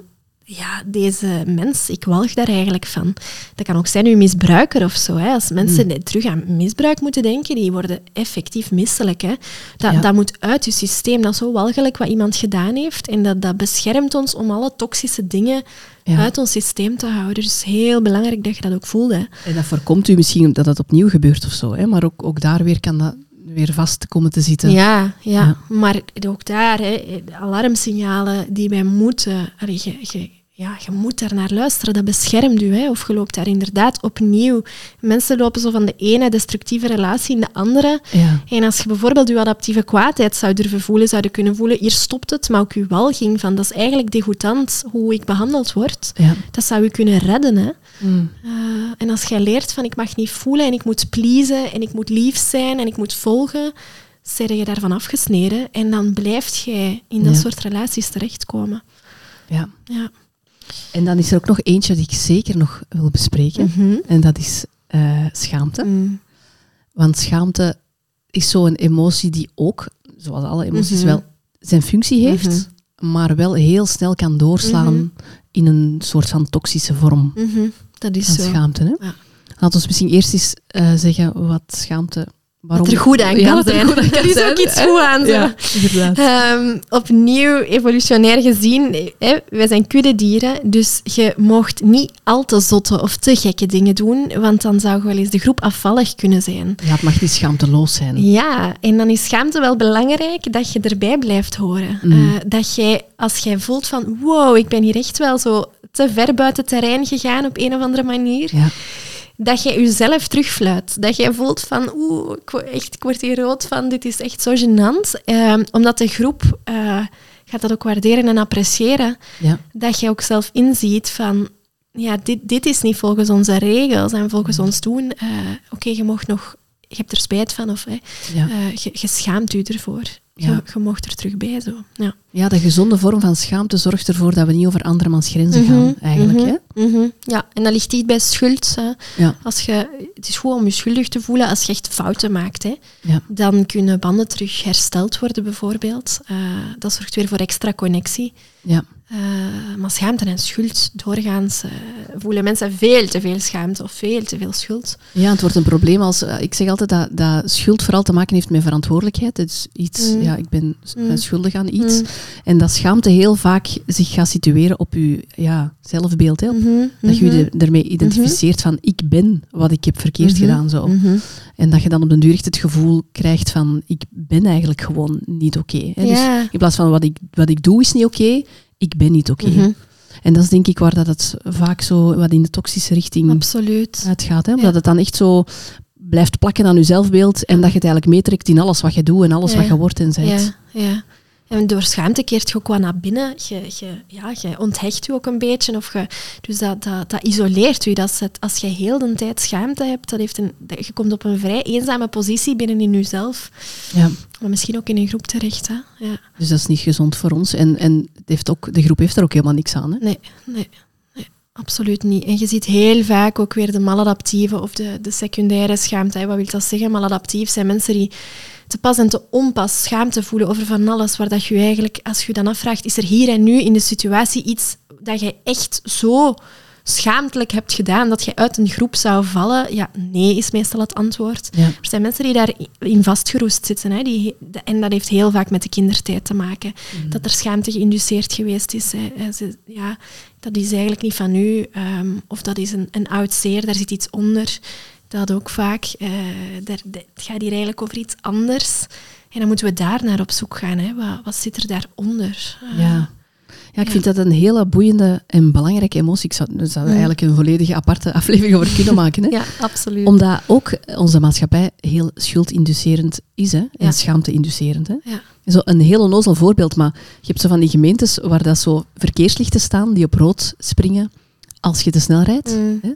Speaker 2: ja, deze mens, ik walg daar eigenlijk van. Dat kan ook zijn uw misbruiker of zo. Hè. Als mensen mm. terug aan misbruik moeten denken, die worden effectief misselijk. Hè. Dat, dat moet uit je systeem. Dat is zo walgelijk wat iemand gedaan heeft. En dat, dat beschermt ons om alle toxische dingen uit ons systeem te houden. Dus heel belangrijk dat je dat ook voelt. Hè.
Speaker 1: En dat voorkomt u misschien dat het opnieuw gebeurt of zo. Hè. Maar ook, ook daar weer kan dat weer vast komen te zitten.
Speaker 2: Ja, ja. maar ook daar, hè, alarmsignalen die wij moeten... Allee, je, je, ja, je moet daar naar luisteren, dat beschermt u. Hè? Of je loopt daar inderdaad opnieuw. Mensen lopen zo van de ene destructieve relatie in de andere.
Speaker 1: Ja.
Speaker 2: En als je bijvoorbeeld je adaptieve kwaadheid zou durven voelen, zou je kunnen voelen, hier stopt het, maar ook je walging van, dat is eigenlijk degoutant hoe ik behandeld word.
Speaker 1: Ja.
Speaker 2: Dat zou je kunnen redden. Hè?
Speaker 1: Mm.
Speaker 2: Uh, en als jij leert van, ik mag niet voelen en ik moet pleasen en ik moet lief zijn en ik moet volgen, zit je daarvan afgesneden en dan blijft jij in dat
Speaker 1: Ja.
Speaker 2: soort relaties terechtkomen.
Speaker 1: ja.
Speaker 2: Ja.
Speaker 1: En dan is er ook nog eentje die ik zeker nog wil bespreken.
Speaker 2: Mhm.
Speaker 1: En dat is eh, schaamte.
Speaker 2: Mm.
Speaker 1: Want schaamte is zo'n emotie die ook, zoals alle emoties,
Speaker 2: Mhm.
Speaker 1: wel zijn functie heeft, maar wel heel snel kan doorslaan
Speaker 2: Mhm.
Speaker 1: in een soort van toxische vorm
Speaker 2: Mhm. Dat is
Speaker 1: van
Speaker 2: zo.
Speaker 1: schaamte. Hè?
Speaker 2: Ja.
Speaker 1: Laten we misschien eerst eens eh, zeggen wat schaamte... Waarom...
Speaker 2: Wat er goed aan kan zijn.
Speaker 1: goed aan kan
Speaker 2: er is
Speaker 1: zijn,
Speaker 2: ook iets goed aan.
Speaker 1: Ja.
Speaker 2: Ehm, opnieuw, evolutionair gezien, hè, wij zijn kuddedieren, dus je mocht niet al te zotte of te gekke dingen doen, want dan zou wel eens de groep afvallig kunnen zijn.
Speaker 1: Ja, het mag niet schaamteloos zijn.
Speaker 2: Ja, en dan is schaamte wel belangrijk dat je erbij blijft horen.
Speaker 1: Mm.
Speaker 2: Eh, dat jij, als jij voelt van, wow, ik ben hier echt wel zo te ver buiten terrein gegaan op een of andere manier,
Speaker 1: Ja.
Speaker 2: Dat jij jezelf terugfluit. Dat jij voelt van, oeh, ik, word echt, ik word hier rood van, dit is echt zo gênant. Ehm, omdat de groep eh, gaat dat ook waarderen en appreciëren.
Speaker 1: Ja.
Speaker 2: Dat je ook zelf inziet van, ja, dit, dit is niet volgens onze regels en volgens ons doen. Eh, Oké, je mocht nog, je hebt er spijt van of hè,
Speaker 1: Ja.
Speaker 2: eh, je, je schaamt u ervoor.
Speaker 1: Ja.
Speaker 2: Je, je mocht er terug bij zo. Ja.
Speaker 1: ja, de gezonde vorm van schaamte zorgt ervoor dat we niet over andermans grenzen gaan,
Speaker 2: Mhm,
Speaker 1: eigenlijk.
Speaker 2: mhm,
Speaker 1: Hè?
Speaker 2: mhm. Ja, en dat ligt dicht bij schuld. Hè.
Speaker 1: Ja.
Speaker 2: Als je, het is goed om je schuldig te voelen als je echt fouten maakt. Hè. Dan kunnen banden terug hersteld worden, bijvoorbeeld. Eh, dat zorgt weer voor extra connectie.
Speaker 1: Ja.
Speaker 2: Eh, maar schaamte en schuld, doorgaans eh, voelen mensen veel te veel schaamte of veel te veel schuld.
Speaker 1: Ja, het wordt een probleem als... eh, Ik zeg altijd dat, dat schuld vooral te maken heeft met verantwoordelijkheid. Het is iets...
Speaker 2: Mm.
Speaker 1: Ja, ik ben
Speaker 2: Mm.
Speaker 1: schuldig aan iets.
Speaker 2: Mm.
Speaker 1: En dat schaamte heel vaak zich gaat situeren op je ja, zelfbeeld. Hè?
Speaker 2: Mhm,
Speaker 1: Dat je
Speaker 2: mhm,
Speaker 1: je er- ermee identificeert van ik ben wat ik heb verkeerd
Speaker 2: Mhm.
Speaker 1: gedaan. Zo.
Speaker 2: mhm.
Speaker 1: En dat je dan op den duur echt het gevoel krijgt van ik ben eigenlijk gewoon niet oké. Dus in plaats van wat ik, wat ik doe is niet oké, ik ben niet oké.
Speaker 2: Mhm.
Speaker 1: En dat is denk ik waar dat het vaak zo wat in de toxische richting
Speaker 2: Absoluut.
Speaker 1: uitgaat. Hè? Omdat
Speaker 2: Ja.
Speaker 1: het dan echt zo blijft plakken aan je zelfbeeld en dat je het eigenlijk meetrekt in alles wat je doet en alles
Speaker 2: Ja.
Speaker 1: wat je wordt en zijt.
Speaker 2: Ja, ja. En door schaamte keert je ook wat naar binnen. Je, je, ja, je onthecht je ook een beetje. Of je, dus dat, dat, dat isoleert je. Dat het, als je heel de tijd schaamte hebt, dat heeft een, dat, je komt op een vrij eenzame positie binnen in jezelf.
Speaker 1: Ja.
Speaker 2: Maar misschien ook in een groep terecht. Hè? Ja.
Speaker 1: Dus dat is niet gezond voor ons. En, en het heeft ook, de groep heeft er ook helemaal niks aan. Hè?
Speaker 2: Nee, nee, absoluut niet. En je ziet heel vaak ook weer de maladaptieve of de, de secundaire schaamte. Wat wil dat zeggen? Maladaptief zijn mensen die te pas en te onpas schaamte voelen over van alles, waar dat je eigenlijk, als je dan afvraagt, is er hier en nu in de situatie iets dat je echt zo schaamtelijk hebt gedaan dat je uit een groep zou vallen? Ja, nee is meestal het antwoord.
Speaker 1: Ja.
Speaker 2: Er zijn mensen die daarin vastgeroest zitten. Hè, die, en dat heeft heel vaak met de kindertijd te maken. Dat er schaamte geïnduceerd geweest is. Hè. Eh, ze- ja, dat is eigenlijk niet van u. ehm, of dat is een, een oud zeer, daar zit iets onder. Dat ook vaak. eh, daar, het gaat hier eigenlijk over iets anders. En dan moeten we daar naar op zoek gaan. Hè. Wat, wat zit er daaronder? Eh,
Speaker 1: Ja. Ja, ik
Speaker 2: Ja.
Speaker 1: vind dat een hele boeiende en belangrijke emotie. Ik zou, daar zouden we
Speaker 2: Mm.
Speaker 1: eigenlijk een volledige aparte aflevering over kunnen maken. Hè?
Speaker 2: ja, absoluut.
Speaker 1: Omdat ook onze maatschappij heel schuldinducerend is hè? en schaamte-inducerend. Hè?
Speaker 2: ja.
Speaker 1: Zo een heel onnozel voorbeeld, maar je hebt zo van die gemeentes waar dat zo verkeerslichten staan die op rood springen als je te snel rijdt.
Speaker 2: Mm,
Speaker 1: Hè?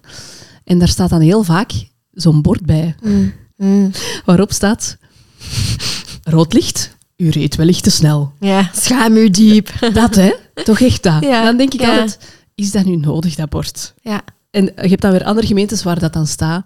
Speaker 1: En daar staat dan heel vaak zo'n bord bij
Speaker 2: mm, mm.
Speaker 1: waarop staat rood licht, u reed wellicht te snel.
Speaker 2: Ja, schaam u diep.
Speaker 1: Dat hè? Toch echt dat?
Speaker 2: Ja,
Speaker 1: Dan denk ik
Speaker 2: ja.
Speaker 1: altijd, is dat nu nodig, dat bord?
Speaker 2: Ja.
Speaker 1: En je hebt dan weer andere gemeentes waar dat dan staat.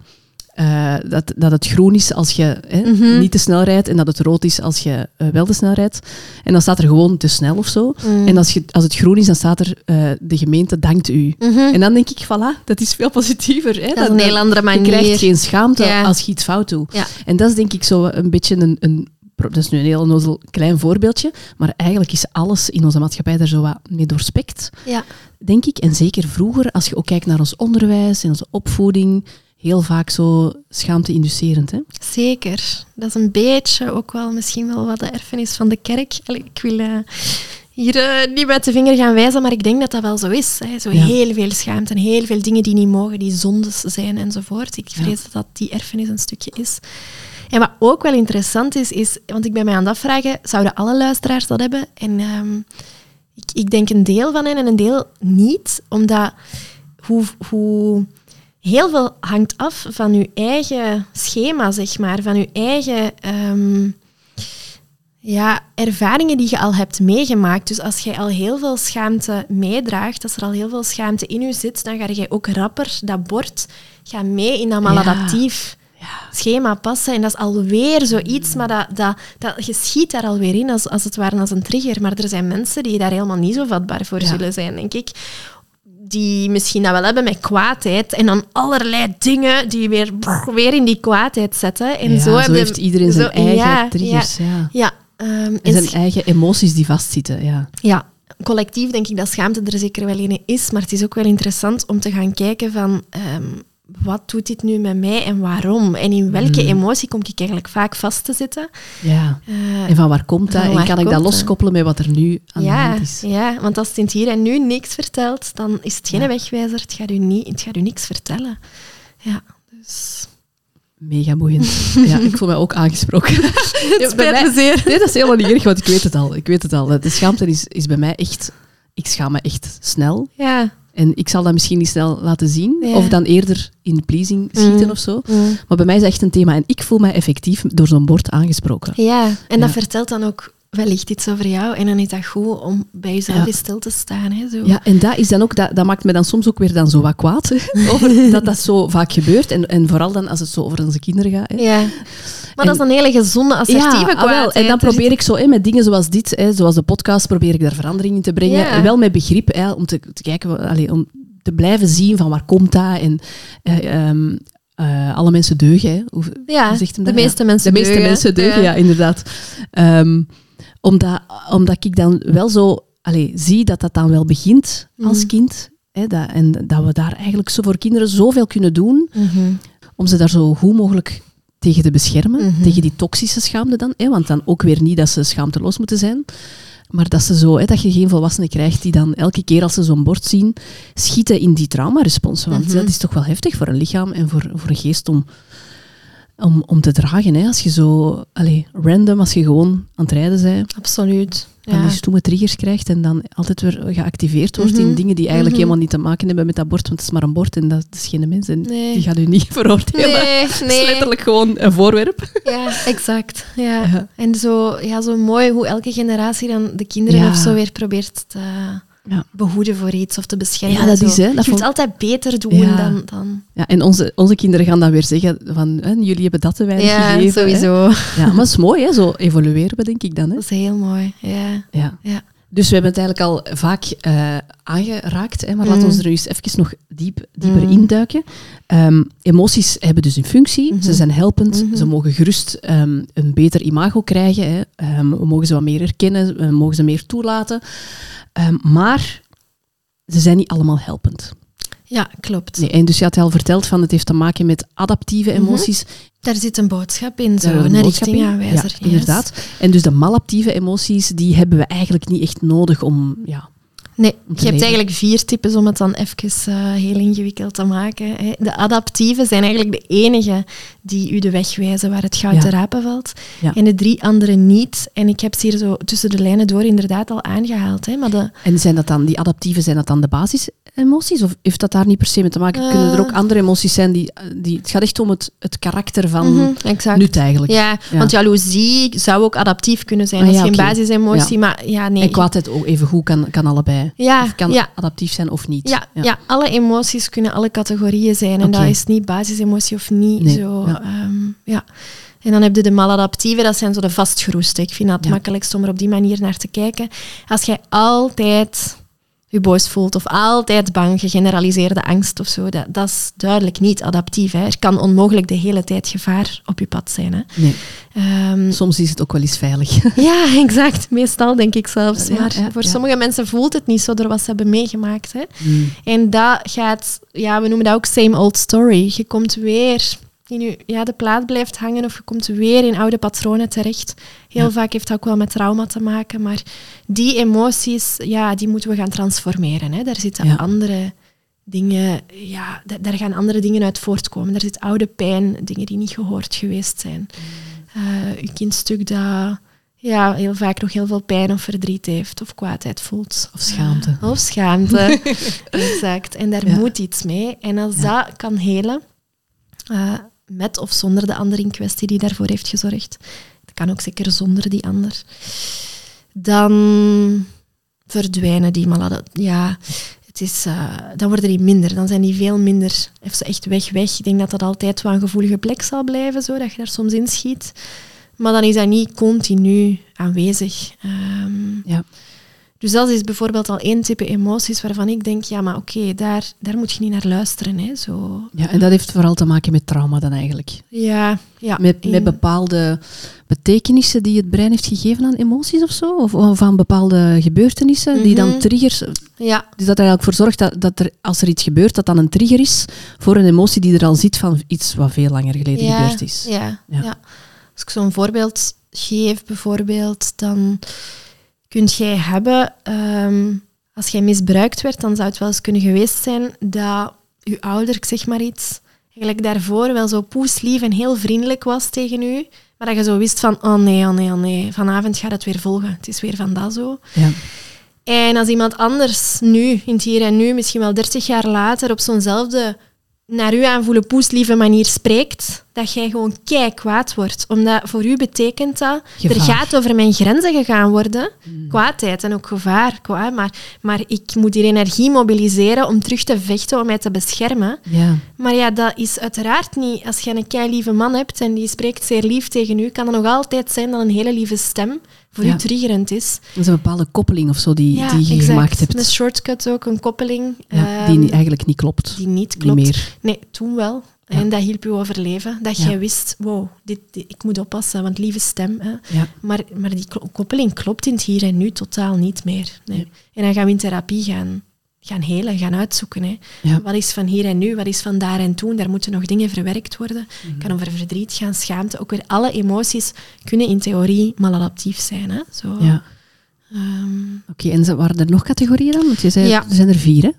Speaker 1: eh, dat, dat het groen is als je hè,
Speaker 2: Mhm.
Speaker 1: niet te snel rijdt en dat het rood is als je eh, wel te snel rijdt. En dan staat er gewoon te snel of zo.
Speaker 2: Mm.
Speaker 1: En als, je, als het groen is, dan staat er eh, de gemeente dankt u.
Speaker 2: Mhm.
Speaker 1: En dan denk ik, voilà, dat is veel positiever. Hè?
Speaker 2: Dat is een heel andere
Speaker 1: Je
Speaker 2: manier.
Speaker 1: krijgt geen schaamte
Speaker 2: Ja.
Speaker 1: als je iets fout doet.
Speaker 2: Ja.
Speaker 1: En dat is denk ik zo een beetje een, een dat is nu een heel onnozel klein voorbeeldje, maar eigenlijk is alles in onze maatschappij daar zo wat mee doorspekt
Speaker 2: Ja.
Speaker 1: denk ik. En zeker vroeger, als je ook kijkt naar ons onderwijs en onze opvoeding, heel vaak zo schaamte-inducerend. Hè?
Speaker 2: Zeker. Dat is een beetje ook wel misschien wel wat de erfenis van de kerk. Allee, ik wil... eh, hier eh, niet met de vinger gaan wijzen, maar ik denk dat dat wel zo is. Hè. Zo
Speaker 1: Ja.
Speaker 2: heel veel schaamte en heel veel dingen die niet mogen, die zondes zijn enzovoort. Ik
Speaker 1: Ja.
Speaker 2: vrees dat dat die erfenis een stukje is. En wat ook wel interessant is, is want ik ben mij aan het afvragen, zouden alle luisteraars dat hebben? En ehm, ik, ik denk een deel van hen en een deel niet, omdat hoe, hoe heel veel hangt af van je eigen schema, zeg maar, van je eigen ehm, ja, ervaringen die je al hebt meegemaakt. Dus als jij al heel veel schaamte meedraagt, als er al heel veel schaamte in je zit, dan ga je ook rapper dat bord gaan mee in dat maladaptief. Schema passen. En dat is alweer zoiets, maar dat, dat, dat, je schiet daar alweer in als, als het ware als een trigger. Maar er zijn mensen die daar helemaal niet zo vatbaar voor
Speaker 1: Ja.
Speaker 2: zullen zijn, denk ik. Die misschien dat wel hebben met kwaadheid en dan allerlei dingen die weer, brrr, weer in die kwaadheid zetten. En
Speaker 1: Ja,
Speaker 2: zo,
Speaker 1: zo heeft iedereen zijn
Speaker 2: zo-
Speaker 1: eigen triggers. Ja.
Speaker 2: Ja, ja, ehm,
Speaker 1: En zijn eigen emoties die vastzitten. Ja.
Speaker 2: ja, collectief denk ik dat schaamte er zeker wel een is, maar het is ook wel interessant om te gaan kijken van ehm, wat doet dit nu met mij en waarom? En in welke
Speaker 1: Mm.
Speaker 2: emotie kom ik eigenlijk vaak vast te zitten?
Speaker 1: ja.
Speaker 2: Eh,
Speaker 1: En van waar komt dat? En kan ik dat loskoppelen met wat er nu aan de hand is?
Speaker 2: ja, want als het in het hier en nu niks vertelt, dan is het geen
Speaker 1: Ja.
Speaker 2: wegwijzer. Het gaat, u niet, het gaat u niks vertellen. Ja, dus...
Speaker 1: Mega boeiend. Ja, ik voel mij ook aangesproken.
Speaker 2: Het
Speaker 1: mij-
Speaker 2: spijt me zeer.
Speaker 1: Nee, dat is helemaal niet erg, want ik weet het al. Ik weet het al. De schaamte is, is bij mij echt... Ik schaam me echt snel.
Speaker 2: Ja.
Speaker 1: En ik zal dat misschien niet snel laten zien.
Speaker 2: Ja.
Speaker 1: Of dan eerder in pleasing schieten
Speaker 2: Mm.
Speaker 1: of zo.
Speaker 2: Mm.
Speaker 1: Maar bij mij is dat echt een thema. En ik voel mij effectief door zo'n bord aangesproken.
Speaker 2: Ja, en dat
Speaker 1: Ja.
Speaker 2: vertelt dan ook wellicht iets over jou. En dan is dat goed om bij jezelf
Speaker 1: Ja.
Speaker 2: stil te staan. Hè, zo.
Speaker 1: Ja, en dat, is dan ook, dat, dat maakt me dan soms ook weer dan zo wat kwaad. hè, over dat dat zo vaak gebeurt. En, en vooral dan als het zo over onze kinderen gaat. Hè.
Speaker 2: Ja. Maar dat is een hele gezonde, assertieve
Speaker 1: ah, wel.
Speaker 2: kwaadheid.
Speaker 1: En dan
Speaker 2: Er
Speaker 1: probeer ik zo hè, met dingen zoals dit, hè, zoals de podcast, probeer ik daar verandering in te brengen.
Speaker 2: Ja.
Speaker 1: En wel met begrip, hè, om te, te kijken, allee, om te blijven zien van waar komt dat. En eh, ehm, eh, alle mensen deugen. Hè. Hoe,
Speaker 2: Ja,
Speaker 1: zegt hem
Speaker 2: de
Speaker 1: dat? Ja.
Speaker 2: meeste mensen
Speaker 1: De meeste
Speaker 2: deugen.
Speaker 1: mensen deugen, ja, inderdaad. Ehm, omdat, omdat ik dan wel zo allee, zie dat dat dan wel begint als
Speaker 2: Mhm.
Speaker 1: kind. Hè, dat, en dat we daar eigenlijk zo voor kinderen zoveel kunnen doen
Speaker 2: Mhm.
Speaker 1: om ze daar zo goed mogelijk tegen te beschermen.
Speaker 2: Mhm.
Speaker 1: Tegen die toxische schaamte dan. Hè, want dan ook weer niet dat ze schaamteloos moeten zijn. Maar dat, ze zo, hè, dat je geen volwassenen krijgt die dan elke keer als ze zo'n bord zien, schieten in die traumaresponsen. Want
Speaker 2: Mhm.
Speaker 1: dat is toch wel heftig voor een lichaam en voor, voor een geest om, om, om te dragen. Hè. Als je zo allee, random, als je gewoon aan het rijden bent,
Speaker 2: Absoluut.
Speaker 1: Van
Speaker 2: Ja.
Speaker 1: die stoeme triggers krijgt en dan altijd weer geactiveerd wordt
Speaker 2: Mhm.
Speaker 1: in dingen die eigenlijk
Speaker 2: Mhm.
Speaker 1: helemaal niet te maken hebben met dat bord, want het is maar een bord en dat is geen mens en
Speaker 2: Nee.
Speaker 1: die gaat u niet veroordelen.
Speaker 2: Nee,
Speaker 1: Het is
Speaker 2: nee.
Speaker 1: letterlijk gewoon een voorwerp.
Speaker 2: Ja, exact. Ja.
Speaker 1: Ja.
Speaker 2: En zo, ja, zo mooi hoe elke generatie dan de kinderen
Speaker 1: Ja.
Speaker 2: of zo weer probeert te
Speaker 1: Ja.
Speaker 2: behoeden voor iets of te beschermen.
Speaker 1: Ja, dat is, hè. Dat
Speaker 2: Je moet
Speaker 1: vond-
Speaker 2: het altijd beter doen
Speaker 1: Ja.
Speaker 2: dan... dan...
Speaker 1: Ja, en onze, onze kinderen gaan dan weer zeggen van, hè, jullie hebben dat te weinig
Speaker 2: Ja,
Speaker 1: gegeven. hè.
Speaker 2: sowieso.
Speaker 1: Ja, maar dat is mooi, hè? zo evolueren we denk ik dan. Hè?
Speaker 2: Dat is heel mooi. Ja.
Speaker 1: Ja.
Speaker 2: Ja.
Speaker 1: Dus we hebben het eigenlijk al vaak eh, aangeraakt, hè, maar
Speaker 2: Mm.
Speaker 1: laten we er nu eens even nog diep, dieper
Speaker 2: Mm.
Speaker 1: induiken. Ehm, emoties hebben dus een functie,
Speaker 2: Mhm.
Speaker 1: ze zijn helpend,
Speaker 2: Mhm.
Speaker 1: ze mogen gerust ehm, een beter imago krijgen. Hè. Ehm, we mogen ze wat meer herkennen, we mogen ze meer toelaten. Maar ze zijn niet allemaal helpend.
Speaker 2: Ja, klopt.
Speaker 1: Nee, en dus je had al verteld van het heeft te maken met adaptieve
Speaker 2: Mhm.
Speaker 1: emoties.
Speaker 2: Daar zit een boodschap in, zo, een richtingaanwijzer.
Speaker 1: Ja, inderdaad. En dus de maladaptieve emoties, die hebben we eigenlijk niet echt nodig om... Ja,
Speaker 2: Nee, je hebt
Speaker 1: leven.
Speaker 2: eigenlijk vier types om het dan even eh, heel ingewikkeld te maken. Hè. De adaptieve zijn eigenlijk de enige die u de weg wijzen waar het goud
Speaker 1: Ja.
Speaker 2: te rapen valt.
Speaker 1: Ja.
Speaker 2: En de drie andere niet. En ik heb ze hier zo tussen de lijnen door inderdaad al aangehaald. Hè. Maar de,
Speaker 1: En zijn dat dan, die adaptieve, zijn dat dan de basisemoties? Of heeft dat daar niet per se mee te maken?
Speaker 2: Eh.
Speaker 1: Kunnen er ook andere emoties zijn die... die het gaat echt om het, het karakter van
Speaker 2: exact.
Speaker 1: nut eigenlijk.
Speaker 2: Ja,
Speaker 1: Ja.
Speaker 2: want jaloezie zou ook adaptief kunnen zijn.
Speaker 1: Ah,
Speaker 2: dat is
Speaker 1: ja,
Speaker 2: geen basisemotie, maar ja, nee.
Speaker 1: En kwaadheid ook even goed kan, kan allebei.
Speaker 2: Ja,
Speaker 1: Of kan
Speaker 2: ja.
Speaker 1: adaptief zijn of niet.
Speaker 2: Ja, ja. alle emoties kunnen alle categorieën zijn. En dat is niet basisemotie of niet.
Speaker 1: Nee,
Speaker 2: Zo,
Speaker 1: ja.
Speaker 2: ehm, ja. En dan heb je de maladaptieve, dat zijn zo de vastgeroeste. Ik vind dat het makkelijkst om er op die manier naar te kijken. Als jij altijd je boos voelt of altijd bang, gegeneraliseerde angst of zo, dat, dat is duidelijk niet adaptief. Hè. Er kan onmogelijk de hele tijd gevaar op je pad zijn. Hè.
Speaker 1: Nee,
Speaker 2: Ehm,
Speaker 1: soms is het ook wel eens veilig.
Speaker 2: ja, exact. Meestal denk ik zelfs. Maar
Speaker 1: ja,
Speaker 2: voor
Speaker 1: ja.
Speaker 2: sommige mensen voelt het niet zo door wat ze hebben meegemaakt. Hè.
Speaker 1: Hmm.
Speaker 2: En dat gaat, ja, we noemen dat ook same old story. Je komt weer in je, ja, de plaat blijft hangen of je komt weer in oude patronen terecht. Heel
Speaker 1: Ja.
Speaker 2: vaak heeft dat ook wel met trauma te maken, maar die emoties, ja, die moeten we gaan transformeren. Hè. Daar zitten
Speaker 1: Ja.
Speaker 2: andere dingen, ja, da- daar gaan andere dingen uit voortkomen. Daar zit oude pijn, dingen die niet gehoord geweest zijn. Eh je kindstuk dat ja, heel vaak nog heel veel pijn of verdriet heeft of kwaadheid voelt.
Speaker 1: Of schaamte.
Speaker 2: Of schaamte, exact. En daar
Speaker 1: Ja.
Speaker 2: moet iets mee. En als
Speaker 1: Ja.
Speaker 2: dat kan helen, eh, met of zonder de ander in kwestie die daarvoor heeft gezorgd, kan ook zeker zonder die ander, dan verdwijnen die malade. Ja, het is, eh, dan worden die minder. Dan zijn die veel minder, even zo echt weg, weg. Ik denk dat dat altijd wel een gevoelige plek zal blijven, zo, dat je daar soms inschiet. Maar dan is dat niet continu aanwezig. Ehm,
Speaker 1: Ja.
Speaker 2: Dus dat is bijvoorbeeld al één type emoties waarvan ik denk, ja, maar oké, daar, daar moet je niet naar luisteren. Hè, zo.
Speaker 1: Ja, en dat heeft vooral te maken met trauma dan eigenlijk.
Speaker 2: Ja, ja.
Speaker 1: Met, met bepaalde betekenissen die het brein heeft gegeven aan emoties of zo? Of, of aan bepaalde gebeurtenissen die dan
Speaker 2: Mhm.
Speaker 1: triggers...
Speaker 2: ja,
Speaker 1: Dus dat er eigenlijk voor zorgt dat, dat er, als er iets gebeurt, dat dan een trigger is voor een emotie die er al zit van iets wat veel langer geleden
Speaker 2: ja,
Speaker 1: gebeurd is.
Speaker 2: Ja,
Speaker 1: Ja.
Speaker 2: ja. Als ik zo'n voorbeeld geef, bijvoorbeeld, dan kunt jij hebben, ehm, als jij misbruikt werd, dan zou het wel eens kunnen geweest zijn dat je ouder, ik zeg maar iets, eigenlijk daarvoor wel zo poeslief en heel vriendelijk was tegen u, maar dat je zo wist van, oh nee, oh nee, oh nee, vanavond gaat het weer volgen. Het is weer van dat zo.
Speaker 1: Ja.
Speaker 2: En als iemand anders nu, in het hier en nu, misschien wel 30 jaar later, op zo'nzelfde naar u aanvoelen poeslieve manier spreekt, dat jij gewoon kei kwaad wordt. Omdat voor u betekent dat, er gaat over mijn grenzen gegaan worden. Kwaadheid en ook gevaar. Maar, maar ik moet hier energie mobiliseren om terug te vechten, om mij te beschermen.
Speaker 1: Ja.
Speaker 2: Maar ja, dat is uiteraard niet. Als je een kei lieve man hebt en die spreekt zeer lief tegen u, kan het nog altijd zijn dat een hele lieve stem voor u triggerend is.
Speaker 1: Dat is een bepaalde koppeling of zo die, die je
Speaker 2: exact.
Speaker 1: gemaakt hebt.
Speaker 2: Een shortcut ook, een koppeling.
Speaker 1: ja,
Speaker 2: ehm,
Speaker 1: die ni- eigenlijk niet klopt.
Speaker 2: die niet
Speaker 1: Niet
Speaker 2: klopt.
Speaker 1: meer.
Speaker 2: Nee, toen wel.
Speaker 1: Ja.
Speaker 2: En dat hielp u overleven. Dat
Speaker 1: Ja.
Speaker 2: jij wist, wow, dit, dit- ik moet oppassen, want lieve stem. Hè.
Speaker 1: Ja.
Speaker 2: Maar, maar die koppeling klopt in het hier en nu totaal niet meer. Nee.
Speaker 1: Nee.
Speaker 2: En dan gaan we in therapie gaan, gaan helen, gaan uitzoeken. Hè.
Speaker 1: Ja.
Speaker 2: Wat is van hier en nu, wat is van daar en toen? Daar moeten nog dingen verwerkt worden.
Speaker 1: Mhm.
Speaker 2: Kan over verdriet gaan, schaamte. Ook weer alle emoties kunnen in theorie maladaptief zijn. Hè. Zo,
Speaker 1: Ja.
Speaker 2: ehm,
Speaker 1: Oké, en ze- waren er nog categorieën dan? Want je zei,
Speaker 2: Ja.
Speaker 1: er zijn er vier, hè?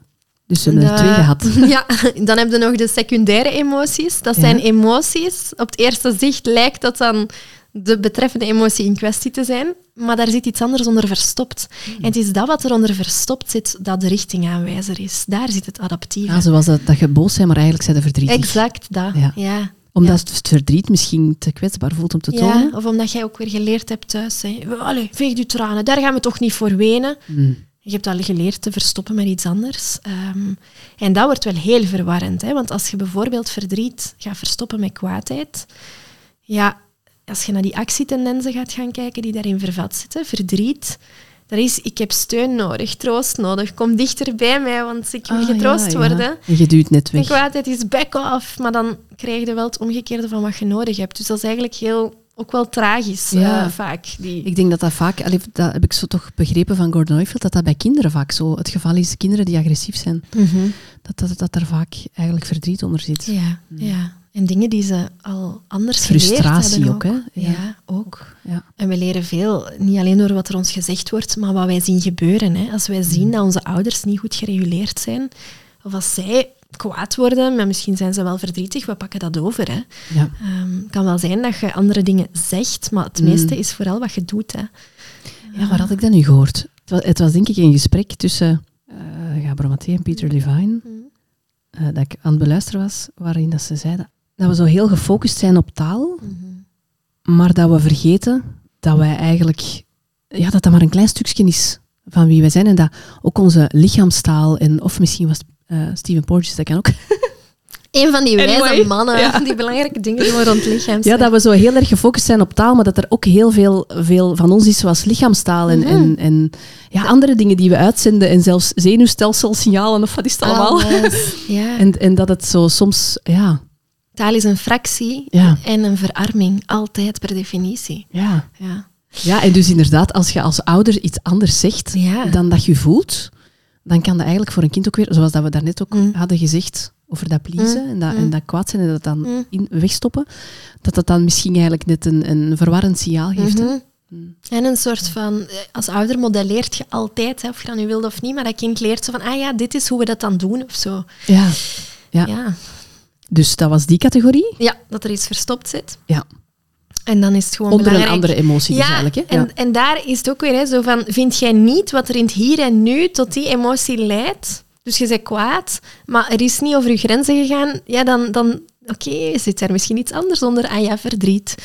Speaker 1: Dus we hebben er twee gehad.
Speaker 2: Ja, dan heb je nog de secundaire emoties. Dat
Speaker 1: Ja.
Speaker 2: zijn emoties. Op het eerste zicht lijkt dat dan de betreffende emotie in kwestie te zijn, maar daar zit iets anders onder verstopt.
Speaker 1: Hmm.
Speaker 2: En het is dat wat er onder verstopt zit, dat de richtingaanwijzer is. Daar zit het adaptieve.
Speaker 1: Ja, zoals dat, dat je boos bent, maar eigenlijk zijn ze verdrietig.
Speaker 2: exact dat.
Speaker 1: Ja.
Speaker 2: Ja.
Speaker 1: Omdat het verdriet misschien te kwetsbaar voelt om te tonen.
Speaker 2: Ja, of omdat jij ook weer geleerd hebt thuis. Hè. Allee, veeg je tranen, daar gaan we toch niet voor wenen.
Speaker 1: Hmm.
Speaker 2: Je hebt al geleerd te verstoppen met iets anders. Ehm, en dat wordt wel heel verwarrend. Hè? Want als je bijvoorbeeld verdriet gaat verstoppen met kwaadheid, ja, als je naar die actietendensen gaat gaan kijken die daarin vervat zitten, verdriet, dat is, ik heb steun nodig, troost nodig, kom dichter bij mij, want ik wil
Speaker 1: Ah,
Speaker 2: getroost
Speaker 1: ja, ja.
Speaker 2: worden.
Speaker 1: En je duwt net
Speaker 2: En
Speaker 1: weg.
Speaker 2: kwaadheid is back off, maar dan krijg je wel het omgekeerde van wat je nodig hebt. Dus dat is eigenlijk heel, ook wel tragisch,
Speaker 1: Ja.
Speaker 2: eh, vaak. Die,
Speaker 1: Ik denk dat dat vaak, dat heb ik zo toch begrepen van Gordon Neufeld, dat dat bij kinderen vaak zo het geval is. Kinderen die agressief zijn,
Speaker 2: Mhm.
Speaker 1: dat, dat, dat er vaak eigenlijk verdriet onder zit.
Speaker 2: Ja, ja. En dingen die ze al anders geleerd
Speaker 1: Frustratie
Speaker 2: hebben
Speaker 1: ook, hè?
Speaker 2: Ja.
Speaker 1: Ja.
Speaker 2: ook.
Speaker 1: Ja.
Speaker 2: En we leren veel, niet alleen door wat er ons gezegd wordt, maar wat wij zien gebeuren. Hè. Als wij zien dat onze ouders niet goed gereguleerd zijn, of als zij kwaad worden, maar misschien zijn ze wel verdrietig, we pakken dat over. Hè.
Speaker 1: Ja.
Speaker 2: Ehm, het kan wel zijn dat je andere dingen zegt, maar het meeste is vooral wat je doet. Hè.
Speaker 1: ja, waar had ik dat nu gehoord? Het was, het was denk ik een gesprek tussen uh, Gabor Maté en Peter Levine, uh, dat ik aan het beluisteren was, waarin dat ze zeiden dat we zo heel gefocust zijn op taal, maar dat we vergeten dat wij eigenlijk, ja, dat dat maar een klein stukje is van wie wij zijn en dat ook onze lichaamstaal en, of misschien was uh, Steven Porges, dat kan ook.
Speaker 2: Een van die wijze
Speaker 1: Anyway,
Speaker 2: mannen
Speaker 1: ja.
Speaker 2: die belangrijke dingen doen rond lichaam.
Speaker 1: Ja, dat we zo heel erg gefocust zijn op taal, maar dat er ook heel veel, veel van ons is, zoals lichaamstaal en,
Speaker 2: Mhm.
Speaker 1: en, en ja, andere dingen die we uitzenden en zelfs zenuwstelselsignalen of wat is het allemaal.
Speaker 2: Alles. Ja.
Speaker 1: En, en dat het zo soms, ja,
Speaker 2: Taal is een fractie
Speaker 1: Ja.
Speaker 2: en een verarming, altijd per definitie.
Speaker 1: ja.
Speaker 2: Ja.
Speaker 1: Ja, en dus inderdaad, als je als ouder iets anders zegt
Speaker 2: Ja.
Speaker 1: dan dat je voelt, dan kan dat eigenlijk voor een kind ook weer, zoals dat we daarnet ook
Speaker 2: Mm.
Speaker 1: hadden gezegd, over dat pleasen
Speaker 2: Mm,
Speaker 1: en, dat,
Speaker 2: mm.
Speaker 1: en dat kwaad zijn en dat dan
Speaker 2: Mm.
Speaker 1: in, wegstoppen, dat dat dan misschien eigenlijk net een, een verwarrend signaal geeft.
Speaker 2: Mhm.
Speaker 1: Mm.
Speaker 2: En een soort van, eh, als ouder modelleert je altijd, hè, of je dat nu wilt of niet, maar dat kind leert zo van, ah ja, dit is hoe we dat dan doen, of zo.
Speaker 1: Ja. Ja.
Speaker 2: Ja,
Speaker 1: Dus dat was die categorie.
Speaker 2: ja dat er iets verstopt zit.
Speaker 1: Ja.
Speaker 2: En dan is het gewoon
Speaker 1: Onder een andere emotie dus
Speaker 2: Ja,
Speaker 1: eigenlijk. Hè?
Speaker 2: en, en daar is het ook weer hè, zo van, vind jij niet wat er in het hier en nu tot die emotie leidt? Dus je bent kwaad, maar er is niet over je grenzen gegaan, ja, dan, dan oké, zit er misschien iets anders onder. Ah ja, verdriet.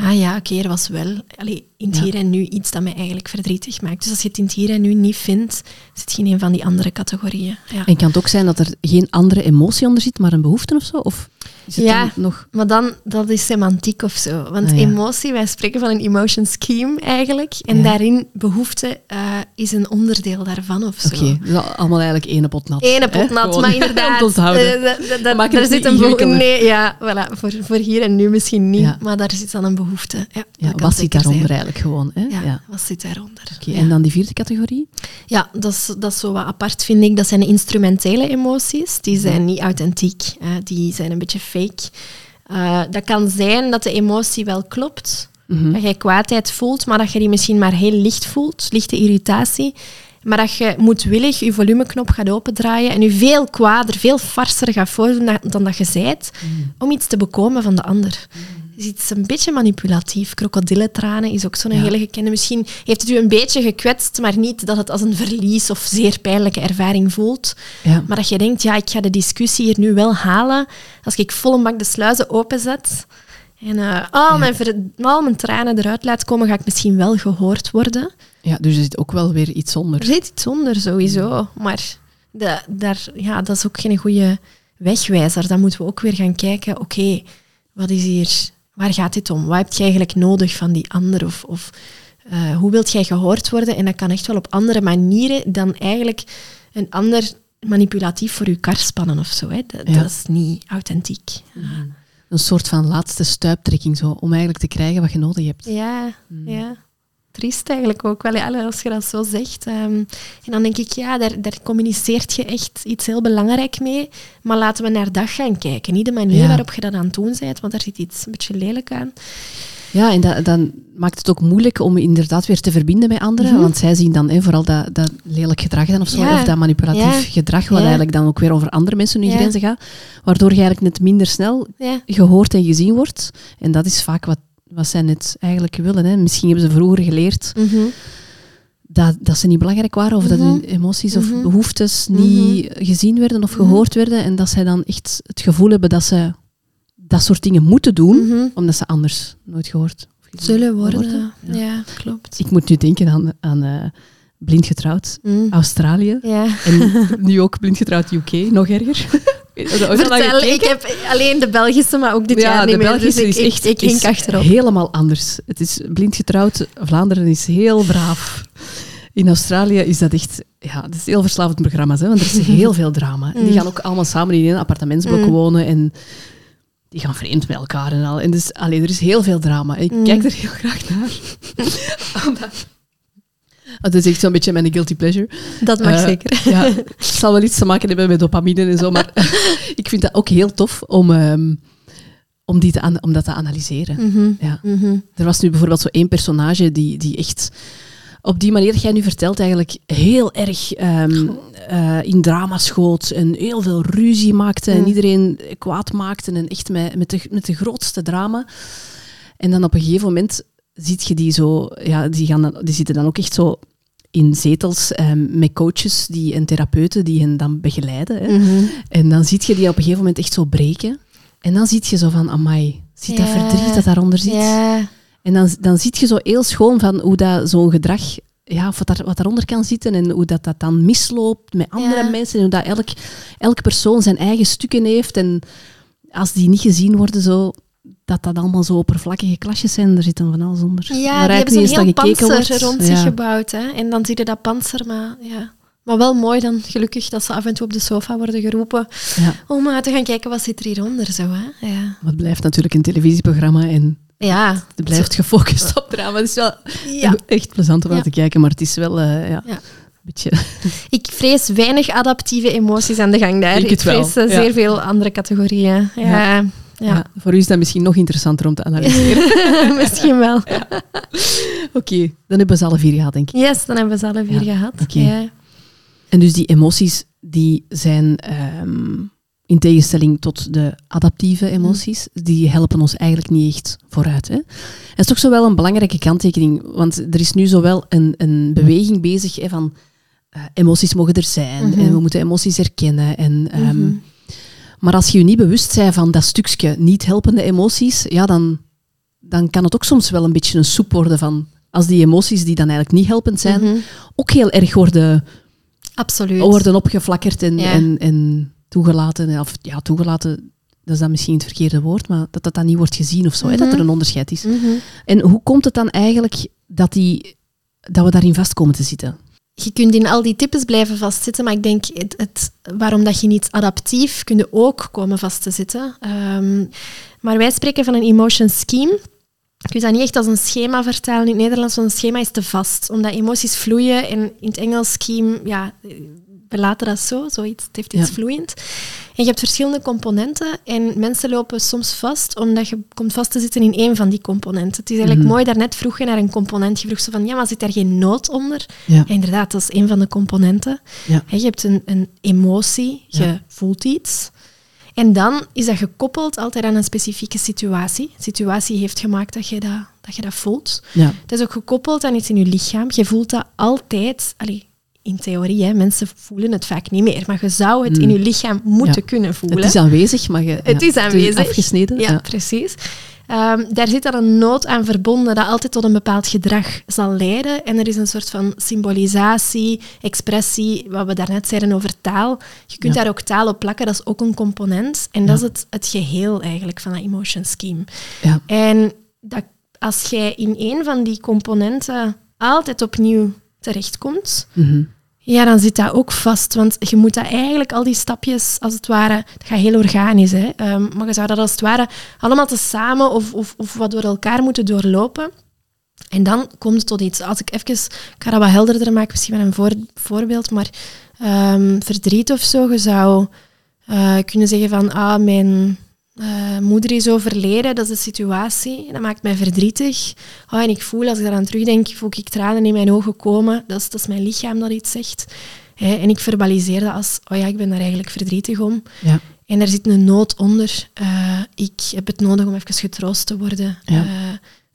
Speaker 2: Ah ja, oké, er was wel allee, in het
Speaker 1: Ja.
Speaker 2: hier en nu iets dat mij eigenlijk verdrietig maakt. Dus als je het in het hier en nu niet vindt, zit je in een van die andere categorieën. Ja.
Speaker 1: En kan het ook zijn dat er geen andere emotie onder zit, maar een behoefte of zo? Of
Speaker 2: Ja.
Speaker 1: nog...
Speaker 2: Maar dan, dat is semantiek of zo. Want
Speaker 1: Ah, ja.
Speaker 2: emotie, wij spreken van een emotion scheme eigenlijk. En
Speaker 1: Ja.
Speaker 2: daarin, behoefte eh, is een onderdeel daarvan of zo.
Speaker 1: Oké, dus allemaal eigenlijk één pot nat. Hè?
Speaker 2: pot nat, maar inderdaad. dat-
Speaker 1: Maak
Speaker 2: daar zit een. Nee, ja, voilà, voor, voor hier en nu misschien niet,
Speaker 1: Ja.
Speaker 2: maar daar zit dan een behoefte. Ja,
Speaker 1: wat zit daaronder
Speaker 2: zijn.
Speaker 1: eigenlijk gewoon? Hè?
Speaker 2: Ja, wat zit daaronder?
Speaker 1: Oké. En dan die vierde categorie?
Speaker 2: Ja, dat is, dat is zo wat apart, vind ik. Dat zijn instrumentele emoties. Die zijn niet authentiek. Die zijn een beetje fake. Eh, dat kan zijn dat de emotie wel klopt.
Speaker 1: Mhm.
Speaker 2: Dat jij kwaadheid voelt, maar dat je die misschien maar heel licht voelt. Lichte irritatie. Maar dat je moedwillig je volumeknop gaat opendraaien en je veel kwader, veel farser gaat voordoen dan, dat je zijt, om iets te bekomen van de ander. Het is iets een beetje manipulatief. Krokodillentranen is ook zo'n
Speaker 1: Ja.
Speaker 2: hele gekende. Misschien heeft het u een beetje gekwetst, maar niet dat het als een verlies of zeer pijnlijke ervaring voelt.
Speaker 1: Ja.
Speaker 2: Maar dat je denkt, ja, ik ga de discussie hier nu wel halen als ik volle bak de sluizen openzet en eh, al, mijn ver- al mijn tranen eruit laat komen, ga ik misschien wel gehoord worden.
Speaker 1: ja, dus er zit ook wel weer iets
Speaker 2: Er
Speaker 1: onder.
Speaker 2: zit iets onder, sowieso. Maar da- daar, ja, dat is ook geen goede wegwijzer. Dan moeten we ook weer gaan kijken, oké, wat is hier... Waar gaat dit om? Wat heb je eigenlijk nodig van die ander? Of, of eh, hoe wilt jij gehoord worden? En dat kan echt wel op andere manieren dan eigenlijk een ander manipulatief voor je kar spannen of zo. Hè. Dat,
Speaker 1: Ja.
Speaker 2: dat is niet authentiek.
Speaker 1: Een soort van laatste stuiptrekking, zo, om eigenlijk te krijgen wat je nodig hebt.
Speaker 2: Ja, ja. Triest eigenlijk ook wel, ja, als je dat zo zegt. Ehm, en dan denk ik, ja, daar, daar communiceert je echt iets heel belangrijk mee. Maar laten we naar dat gaan kijken. Niet de manier
Speaker 1: Ja.
Speaker 2: waarop je dat aan het doen bent, want daar zit iets een beetje lelijk aan.
Speaker 1: Ja, en dat, dan maakt het ook moeilijk om inderdaad weer te verbinden met anderen.
Speaker 2: Mhm.
Speaker 1: Want zij zien dan hè, vooral dat, dat lelijk gedrag dan of zo,
Speaker 2: Ja.
Speaker 1: of dat manipulatief
Speaker 2: Ja.
Speaker 1: gedrag, wat
Speaker 2: Ja.
Speaker 1: eigenlijk dan ook weer over andere mensen hun grenzen gaat. Waardoor je eigenlijk net minder snel gehoord en gezien wordt. En dat is vaak wat, wat zij net eigenlijk willen. Hè. Misschien hebben ze vroeger geleerd
Speaker 2: Mhm.
Speaker 1: dat, dat ze niet belangrijk waren, of dat
Speaker 2: Mhm.
Speaker 1: hun emoties of
Speaker 2: Mhm.
Speaker 1: behoeftes niet gezien werden of gehoord werden. En dat zij dan echt het gevoel hebben dat ze dat soort dingen moeten doen, omdat ze anders nooit gehoord of gezien
Speaker 2: Zullen worden.
Speaker 1: Ja.
Speaker 2: Ja, klopt.
Speaker 1: Ik moet nu denken aan, aan eh, blind getrouwd
Speaker 2: Mm.
Speaker 1: Australië.
Speaker 2: Ja.
Speaker 1: En nu ook blind getrouwd UK, nog erger.
Speaker 2: Vertel, ik heb alleen de Belgische, maar ook dit
Speaker 1: ja,
Speaker 2: jaar niet
Speaker 1: de
Speaker 2: meer.
Speaker 1: Belgische
Speaker 2: dus ik,
Speaker 1: is echt
Speaker 2: ik, ik hink
Speaker 1: is
Speaker 2: achterop.
Speaker 1: helemaal anders. Het is blind getrouwd. Vlaanderen is heel braaf. In Australië is dat echt... Ja, het is heel verslavend programma's, hè, want er is heel veel drama. Die
Speaker 2: Mm.
Speaker 1: gaan ook allemaal samen in een appartementsblok
Speaker 2: Mm.
Speaker 1: wonen en die gaan vreemd met elkaar en al. En dus, allee, er is heel veel drama. Ik
Speaker 2: Mm.
Speaker 1: kijk er heel graag naar. Omdat- Het is echt zo'n beetje mijn guilty pleasure.
Speaker 2: Dat mag
Speaker 1: Eh,
Speaker 2: zeker.
Speaker 1: Ja, het zal wel iets te maken hebben met dopamine en zo, maar ik vind dat ook heel tof om, ehm, om, die te om dat te analyseren.
Speaker 2: Mhm.
Speaker 1: Ja.
Speaker 2: Mhm.
Speaker 1: Er was nu bijvoorbeeld zo één personage die, die echt op die manier dat jij nu vertelt eigenlijk heel erg ehm, eh, in drama schoot en heel veel ruzie maakte en
Speaker 2: Mm.
Speaker 1: iedereen kwaad maakte en echt met, met, de, met de grootste drama. En dan op een gegeven moment ziet je die zo, ja, die, gaan dan, die zitten dan ook echt zo in zetels ehm, met coaches die, en therapeuten die hen dan begeleiden. Hè.
Speaker 2: Mhm.
Speaker 1: En dan zie je die op een gegeven moment echt zo breken. En dan zie je zo van, amai, ziet dat verdriet dat daaronder zit?
Speaker 2: Ja.
Speaker 1: En dan, dan zie je zo heel schoon van hoe dat zo'n gedrag, ja, of wat, daar, wat daaronder kan zitten en hoe dat, dat dan misloopt met andere
Speaker 2: Ja.
Speaker 1: mensen. En hoe dat elk, elk persoon zijn eigen stukken heeft. En als die niet gezien worden, zo, dat dat allemaal zo oppervlakkige klasjes zijn. Er zit dan van alles onder.
Speaker 2: Ja,
Speaker 1: Waar
Speaker 2: die hebben
Speaker 1: niet eens
Speaker 2: heel panzer rond zich gebouwd. Hè? En dan zie je dat panzer, maar ja. Maar wel mooi dan, gelukkig, dat ze af en toe op de sofa worden geroepen
Speaker 1: Ja.
Speaker 2: om uh, te gaan kijken wat zit er hieronder. Zo, hè? Ja.
Speaker 1: Maar het blijft natuurlijk een televisieprogramma en
Speaker 2: ja.
Speaker 1: het blijft gefocust op drama. Het is wel
Speaker 2: Ja.
Speaker 1: echt plezant om naar
Speaker 2: Ja.
Speaker 1: te kijken, maar het is wel... eh, ja. Beetje...
Speaker 2: Ik vrees weinig adaptieve emoties aan de gang daar.
Speaker 1: Het
Speaker 2: ik vrees
Speaker 1: wel,
Speaker 2: eh,
Speaker 1: ja.
Speaker 2: zeer veel andere categorieën. Ja,
Speaker 1: Ja. voor u is dat misschien nog interessanter om te analyseren.
Speaker 2: misschien wel.
Speaker 1: Oké, dan hebben we ze alle vier gehad, denk ik.
Speaker 2: Yes, dan hebben we ze alle vier gehad.
Speaker 1: oké.
Speaker 2: Ja.
Speaker 1: En dus die emoties, die zijn ehm, in tegenstelling tot de adaptieve emoties, die helpen ons eigenlijk niet echt vooruit. Hè? En dat is toch zo wel een belangrijke kanttekening, want er is nu zowel een, een beweging bezig hè, van eh, emoties mogen er zijn
Speaker 2: Mhm.
Speaker 1: en we moeten emoties herkennen. En, ehm,
Speaker 2: Mhm.
Speaker 1: Maar als je je niet bewust bent van dat stukje niet helpende emoties, ja, dan, dan kan het ook soms wel een beetje een soep worden van als die emoties die dan eigenlijk niet helpend zijn,
Speaker 2: Mhm.
Speaker 1: ook heel erg worden
Speaker 2: Absoluut.
Speaker 1: worden opgeflakkerd en,
Speaker 2: Ja.
Speaker 1: en, en toegelaten. Of ja, toegelaten, dat is dan misschien het verkeerde woord, maar dat dat dan niet wordt gezien of zo, hè, dat er
Speaker 2: Mhm.
Speaker 1: een onderscheid is.
Speaker 2: Mhm.
Speaker 1: En hoe komt het dan eigenlijk dat, die, dat we daarin vast komen te zitten?
Speaker 2: Je kunt in al die types blijven vastzitten, maar ik denk het, het, waarom dat je niet adaptief kun je ook komen vast te zitten. Ehm, maar wij spreken van een emotion scheme. Ik wil dat niet echt als een schema vertalen in het Nederlands, want een schema is te vast. Omdat emoties vloeien en in het Engels scheme, ja, we laten dat zo, zoiets, het heeft iets
Speaker 1: Ja.
Speaker 2: vloeiend. En je hebt verschillende componenten en mensen lopen soms vast omdat je komt vast te zitten in één van die componenten. Het is eigenlijk
Speaker 1: Mhm.
Speaker 2: mooi, daarnet vroeg je naar een component. Je vroeg zo van, ja, maar zit daar geen nood onder?
Speaker 1: Ja.
Speaker 2: Inderdaad, dat is een van de componenten.
Speaker 1: Ja.
Speaker 2: Je hebt een, een emotie, je voelt iets. En dan is dat gekoppeld altijd aan een specifieke situatie. De situatie heeft gemaakt dat je dat, dat, je dat voelt.
Speaker 1: Ja.
Speaker 2: Het is ook gekoppeld aan iets in je lichaam. Je voelt dat altijd... Allee, in theorie, hè, mensen voelen het vaak niet meer. Maar je zou het in je lichaam moeten
Speaker 1: Ja.
Speaker 2: kunnen voelen.
Speaker 1: Het is aanwezig, maar je,
Speaker 2: Het
Speaker 1: ja,
Speaker 2: is aanwezig.
Speaker 1: afgesneden.
Speaker 2: Ja, precies. Ehm, daar zit dan een nood aan verbonden dat altijd tot een bepaald gedrag zal leiden. En er is een soort van symbolisatie, expressie, wat we daarnet zeiden over taal. Je kunt daar ook taal op plakken, dat is ook een component. En dat is het, het geheel eigenlijk van dat emotion scheme.
Speaker 1: Ja.
Speaker 2: En dat, als jij in een van die componenten altijd opnieuw terechtkomt,
Speaker 1: Mhm.
Speaker 2: ja, dan zit dat ook vast. Want je moet dat eigenlijk, al die stapjes, als het ware, het gaat heel organisch, hè. Ehm, maar je zou dat als het ware allemaal tezamen of, of, of wat door elkaar moeten doorlopen. En dan komt het tot iets. Als ik even, ik ga dat wat helderder maken, misschien met een voor, voorbeeld, maar ehm, verdriet of zo, je zou eh, kunnen zeggen van, ah, mijn eh, moeder is overleden, dat is de situatie, dat maakt mij verdrietig. Oh, en ik voel, als ik daaraan terugdenk, voel ik tranen in mijn ogen komen. Dat is, dat is mijn lichaam dat iets zegt. Hè, en ik verbaliseer dat als, oh ja, ik ben daar eigenlijk verdrietig om.
Speaker 1: Ja.
Speaker 2: En er zit een nood onder. Eh, ik heb het nodig om even getroost te worden.
Speaker 1: Ja.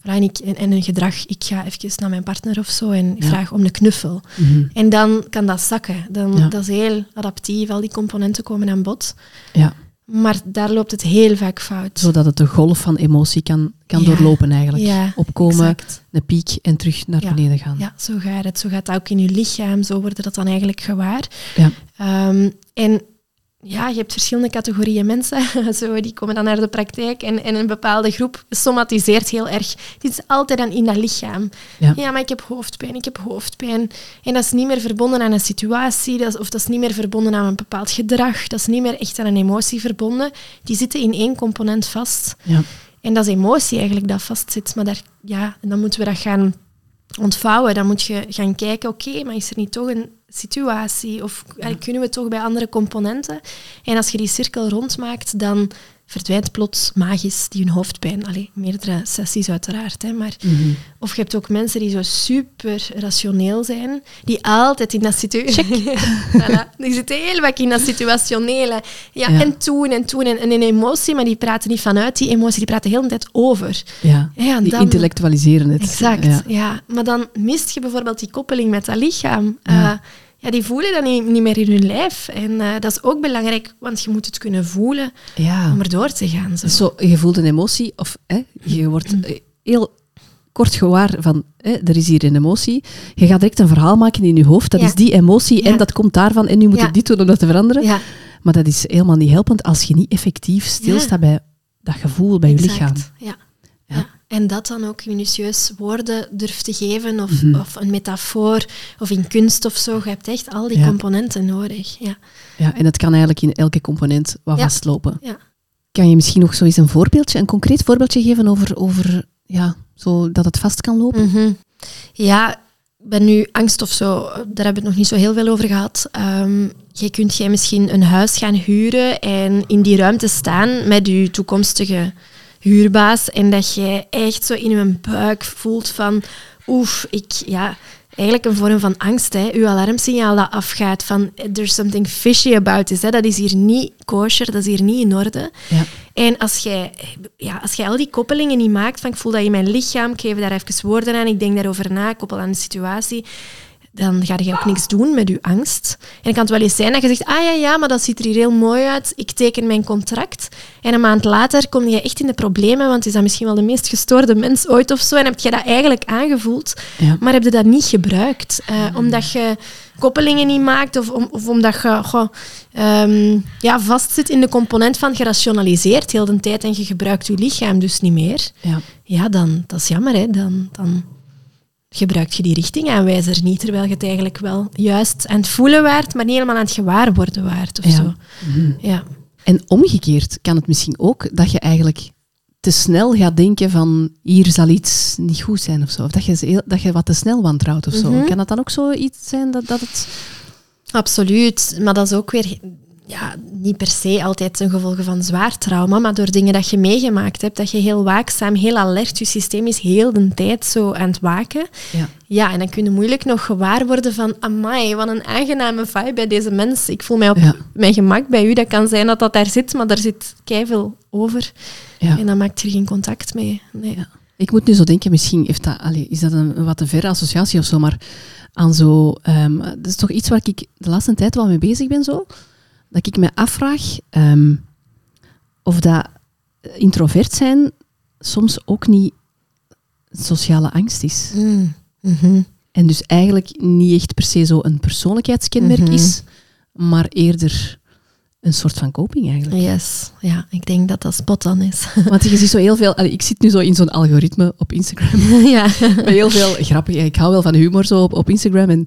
Speaker 2: Eh, en, ik, en, en een gedrag, ik ga even naar mijn partner of zo en ik
Speaker 1: Ja.
Speaker 2: vraag om een knuffel.
Speaker 1: Mhm.
Speaker 2: En dan kan dat zakken. Dan. Dat is heel adaptief, al die componenten komen aan bod.
Speaker 1: ja.
Speaker 2: Maar daar loopt het heel vaak fout.
Speaker 1: Zodat het de golf van emotie kan, kan
Speaker 2: Ja.
Speaker 1: doorlopen eigenlijk.
Speaker 2: Ja,
Speaker 1: Opkomen,
Speaker 2: exact.
Speaker 1: een piek en terug naar
Speaker 2: Ja.
Speaker 1: beneden gaan.
Speaker 2: Ja, zo gaat het. Zo gaat dat ook in je lichaam. Zo wordt dat dan eigenlijk gewaar.
Speaker 1: Ja.
Speaker 2: Ehm, en ja, je hebt verschillende categorieën mensen. zo, die komen dan naar de praktijk en, en een bepaalde groep somatiseert heel erg. Dit is altijd dan in dat lichaam.
Speaker 1: Ja.
Speaker 2: maar ik heb hoofdpijn, ik heb hoofdpijn. En dat is niet meer verbonden aan een situatie, dat is, of dat is niet meer verbonden aan een bepaald gedrag. Dat is niet meer echt aan een emotie verbonden. Die zitten in één component vast.
Speaker 1: Ja.
Speaker 2: En dat is emotie eigenlijk dat vastzit. Maar daar, ja, en dan moeten we dat gaan ontvouwen. Dan moet je gaan kijken, oké, maar is er niet toch een situatie? Of kunnen we toch bij andere componenten? En als je die cirkel rondmaakt, dan verdwijnt plots magisch die hun hoofdpijn. Allee, meerdere sessies uiteraard. Hè, maar,
Speaker 1: Mhm.
Speaker 2: Of je hebt ook mensen die zo super rationeel zijn, die altijd in dat situatie... voilà, die zitten heel vaak in dat situationele. Ja,
Speaker 1: Ja.
Speaker 2: en toen en toen. En, en een emotie, maar die praten niet vanuit die emotie, die praten de hele tijd over.
Speaker 1: Ja. Die
Speaker 2: dan-
Speaker 1: intellectualiseren het.
Speaker 2: Exact,
Speaker 1: Ja.
Speaker 2: ja. Maar dan mist je bijvoorbeeld die koppeling met dat lichaam.
Speaker 1: Ja.
Speaker 2: Ja. Ja, die voelen dat niet, niet meer in hun lijf. En eh, dat is ook belangrijk, want je moet het kunnen voelen
Speaker 1: Ja.
Speaker 2: om erdoor te gaan. Zo.
Speaker 1: Zo, je voelt een emotie, of hè, je wordt eh, heel kort gewaar van, hè, er is hier een emotie. Je gaat direct een verhaal maken in je hoofd, dat
Speaker 2: Ja.
Speaker 1: is die emotie en dat komt daarvan en nu moet ik dit doen om dat te veranderen.
Speaker 2: Ja,
Speaker 1: Maar dat is helemaal niet helpend als je niet effectief stilstaat bij dat gevoel, bij je lichaam.
Speaker 2: Ja. En dat dan ook minutieus woorden durft te geven, of,
Speaker 1: Mhm.
Speaker 2: of een metafoor, of in kunst of zo. Je hebt echt al die
Speaker 1: Ja.
Speaker 2: componenten nodig. Ja.
Speaker 1: Ja, en het kan eigenlijk in elke component wat
Speaker 2: Ja.
Speaker 1: vastlopen.
Speaker 2: Ja.
Speaker 1: Kan je misschien nog zo eens een voorbeeldje, een concreet voorbeeldje geven over, over ja, zo dat het vast kan lopen?
Speaker 2: Mhm. Ja, ben nu angst of zo, daar hebben we het nog niet zo heel veel over gehad. Um, je kunt jij misschien een huis gaan huren en in die ruimte staan met je toekomstige huurbaas en dat je echt zo in je buik voelt van oef, ik, ja, eigenlijk een vorm van angst. Hè. Uw alarmsignaal dat afgaat van there's something fishy about this. Hè. Dat is hier niet kosher, dat is hier niet in orde. Ja. En als jij, ja, als jij al die koppelingen niet maakt, van ik voel dat in mijn lichaam, ik geef daar even woorden aan, ik denk daarover na, ik koppel aan de situatie, dan ga je ook niks doen met je angst. En dan kan het wel eens zijn dat je zegt, ah ja, ja, maar dat ziet er hier heel mooi uit, ik teken mijn contract. En een maand later kom je echt in de problemen, want is dat misschien wel de meest gestoorde mens ooit of zo, en heb je dat eigenlijk aangevoeld, maar heb je dat niet gebruikt. Uh, omdat je koppelingen niet maakt, of, of omdat je goh, um, ja, vastzit in de component van gerationaliseerd heel de tijd en je gebruikt je lichaam dus niet meer. Ja, ja dan, dat is jammer, hè. Dan... dan gebruikt je die richtingaanwijzer niet, terwijl je het eigenlijk wel juist aan het voelen waard, maar niet helemaal aan het gewaar worden waard of zo. Mhm.
Speaker 1: Ja. En omgekeerd kan het misschien ook dat je eigenlijk te snel gaat denken van hier zal iets niet goed zijn of zo. Of dat je, dat je wat te snel wantrouwt of zo. Mhm. Kan dat dan ook zoiets zijn dat, dat het...
Speaker 2: Absoluut, maar dat is ook weer ja, niet per se altijd ten gevolge van zwaar trauma, maar door dingen dat je meegemaakt hebt, dat je heel waakzaam, heel alert, je systeem is heel de tijd zo aan het waken. Ja, ja en dan kun je moeilijk nog gewaar worden van, amai, wat een aangename vibe bij deze mens. Ik voel mij op mijn gemak bij u. Dat kan zijn dat dat daar zit, maar daar zit keiveel over. Ja. En dan maakt je er geen contact mee. Nee. Ja.
Speaker 1: Ik moet nu zo denken, misschien heeft dat, allez, is dat een, wat te verre associatie of zo, maar aan zo... Um, dat is toch iets waar ik de laatste tijd wel mee bezig ben, zo dat ik me afvraag ehm, of dat introvert zijn soms ook niet sociale angst is. Mm. Mhm. En dus eigenlijk niet echt per se zo een persoonlijkheidskenmerk mhm. is, maar eerder een soort van coping eigenlijk.
Speaker 2: Yes, ja, ik denk dat dat spot on is.
Speaker 1: Want je ziet zo heel veel... ik zit nu zo in zo'n algoritme op Instagram. Ja. Heel veel grappig... Ik hou wel van humor zo op, op Instagram. En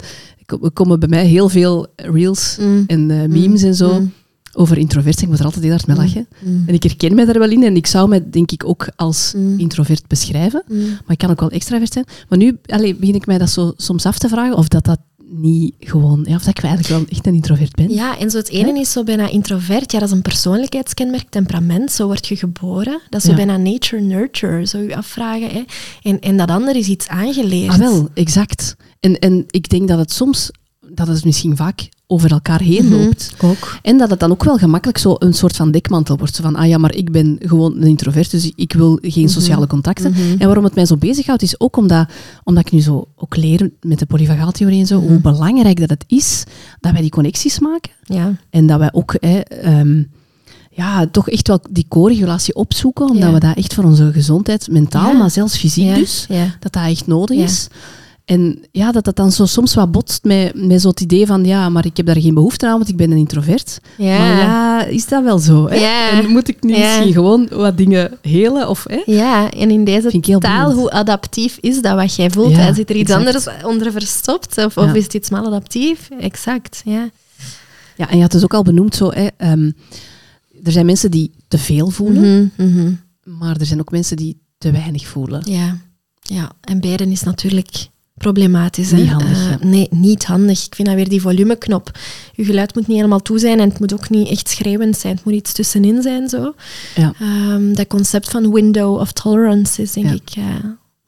Speaker 1: er komen bij mij heel veel reels mm. en uh, memes en zo. Mm. Over introvert, ik moet er altijd heel hard mee lachen. Mm. En ik herken mij daar wel in en ik zou mij denk ik ook als introvert beschrijven. Maar ik kan ook wel extravert zijn. Maar nu begin ik mij dat zo soms af te vragen of dat dat niet gewoon, ja, of dat ik eigenlijk wel echt een introvert ben.
Speaker 2: Ja, en zo het ene is zo bijna introvert, ja, dat is een persoonlijkheidskenmerk, temperament, zo word je geboren. Dat is zo bijna nature-nurture, zou je afvragen. Hè. En, en dat andere is iets aangeleerd.
Speaker 1: Ah, wel, exact. En, en ik denk dat het soms, dat het misschien vaak over elkaar heen mhm, loopt. Ook. En dat het dan ook wel gemakkelijk zo een soort van dekmantel wordt. Zo van, ah ja, maar ik ben gewoon een introvert, dus ik wil geen mhm. sociale contacten. Mhm. En waarom het mij zo bezighoudt, is ook omdat, omdat ik nu zo ook leer met de polyvagaaltheorie en zo, hoe belangrijk dat het is dat wij die connecties maken. Ja. En dat wij ook... Ehm, ja, toch echt wel die co-regulatie opzoeken, omdat we dat echt voor onze gezondheid, mentaal, maar zelfs fysiek dus, dat dat echt nodig is. En ja, dat dat dan zo soms wat botst met, met zo'n idee van, ja, maar ik heb daar geen behoefte aan, want ik ben een introvert. Ja. Maar ja, is dat wel zo? Hè? Ja. En moet ik niet misschien gewoon wat dingen helen? Of, hè?
Speaker 2: Ja, en in deze taal, hoe adaptief is dat wat jij voelt? Ja, Zit er iets anders onder verstopt? Of, of is het iets maladaptief? Exact, ja.
Speaker 1: Ja, en je had dus ook al benoemd, zo, hè, um, er zijn mensen die te veel voelen, mm -hmm, maar er zijn ook mensen die te weinig voelen.
Speaker 2: Ja, ja. en beiden is natuurlijk problematisch.
Speaker 1: Niet handig.
Speaker 2: Uh, nee, niet handig. Ik vind dat weer die volumeknop. Je geluid moet niet helemaal toe zijn en het moet ook niet echt schreeuwend zijn. Het moet iets tussenin zijn. Zo. Ja. Um, dat concept van window of tolerance is denk ik uh,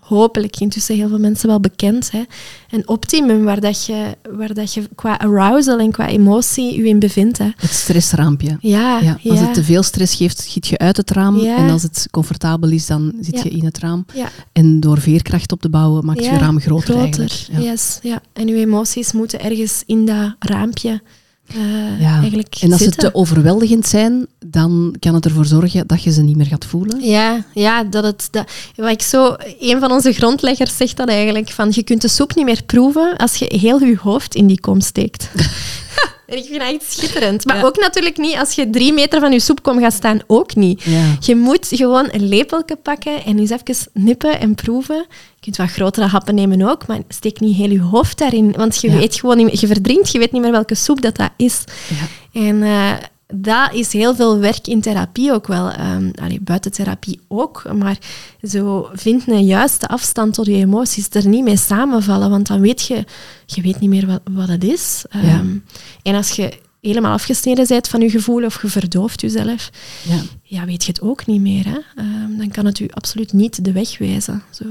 Speaker 2: hopelijk intussen heel veel mensen wel bekend. Hè. Een optimum waar, dat je, waar dat je qua arousal en qua emotie je in bevindt. Hè.
Speaker 1: Het stressraampje. Ja, ja. Als het te veel stress geeft, schiet je uit het raam. En als het comfortabel is, dan zit je in het raam. En door veerkracht op te bouwen, maakt je raam groter.
Speaker 2: Yes, ja. En je emoties moeten ergens in dat raampje uh, ja. eigenlijk
Speaker 1: En als
Speaker 2: ze
Speaker 1: te overweldigend zijn, dan kan het ervoor zorgen dat je ze niet meer gaat voelen.
Speaker 2: Ja, ja dat het, dat, wat ik zo, een van onze grondleggers zegt dat eigenlijk, van je kunt de soep niet meer proeven als je heel je hoofd in die kom steekt. Ik vind dat echt schitterend. Maar ook natuurlijk niet als je drie meter van je soepkom gaat staan, ook niet. Je moet gewoon een lepeltje pakken en eens even nippen en proeven. Je kunt wat grotere happen nemen ook, maar steek niet heel je hoofd daarin. Want je weet gewoon niet, je verdrinkt, je weet niet meer welke soep dat, dat is. En uh, dat is heel veel werk in therapie ook wel. Um, allee, buiten therapie ook. Maar zo vind een juiste afstand tot je emoties. Er niet mee samenvallen. Want dan weet je, je weet niet meer wat, wat het is. Um, En als je helemaal afgesneden bent van je gevoel of je verdooft jezelf, ja. ja weet je het ook niet meer. Hè? Um, dan kan het u absoluut niet de weg wijzen. Zo.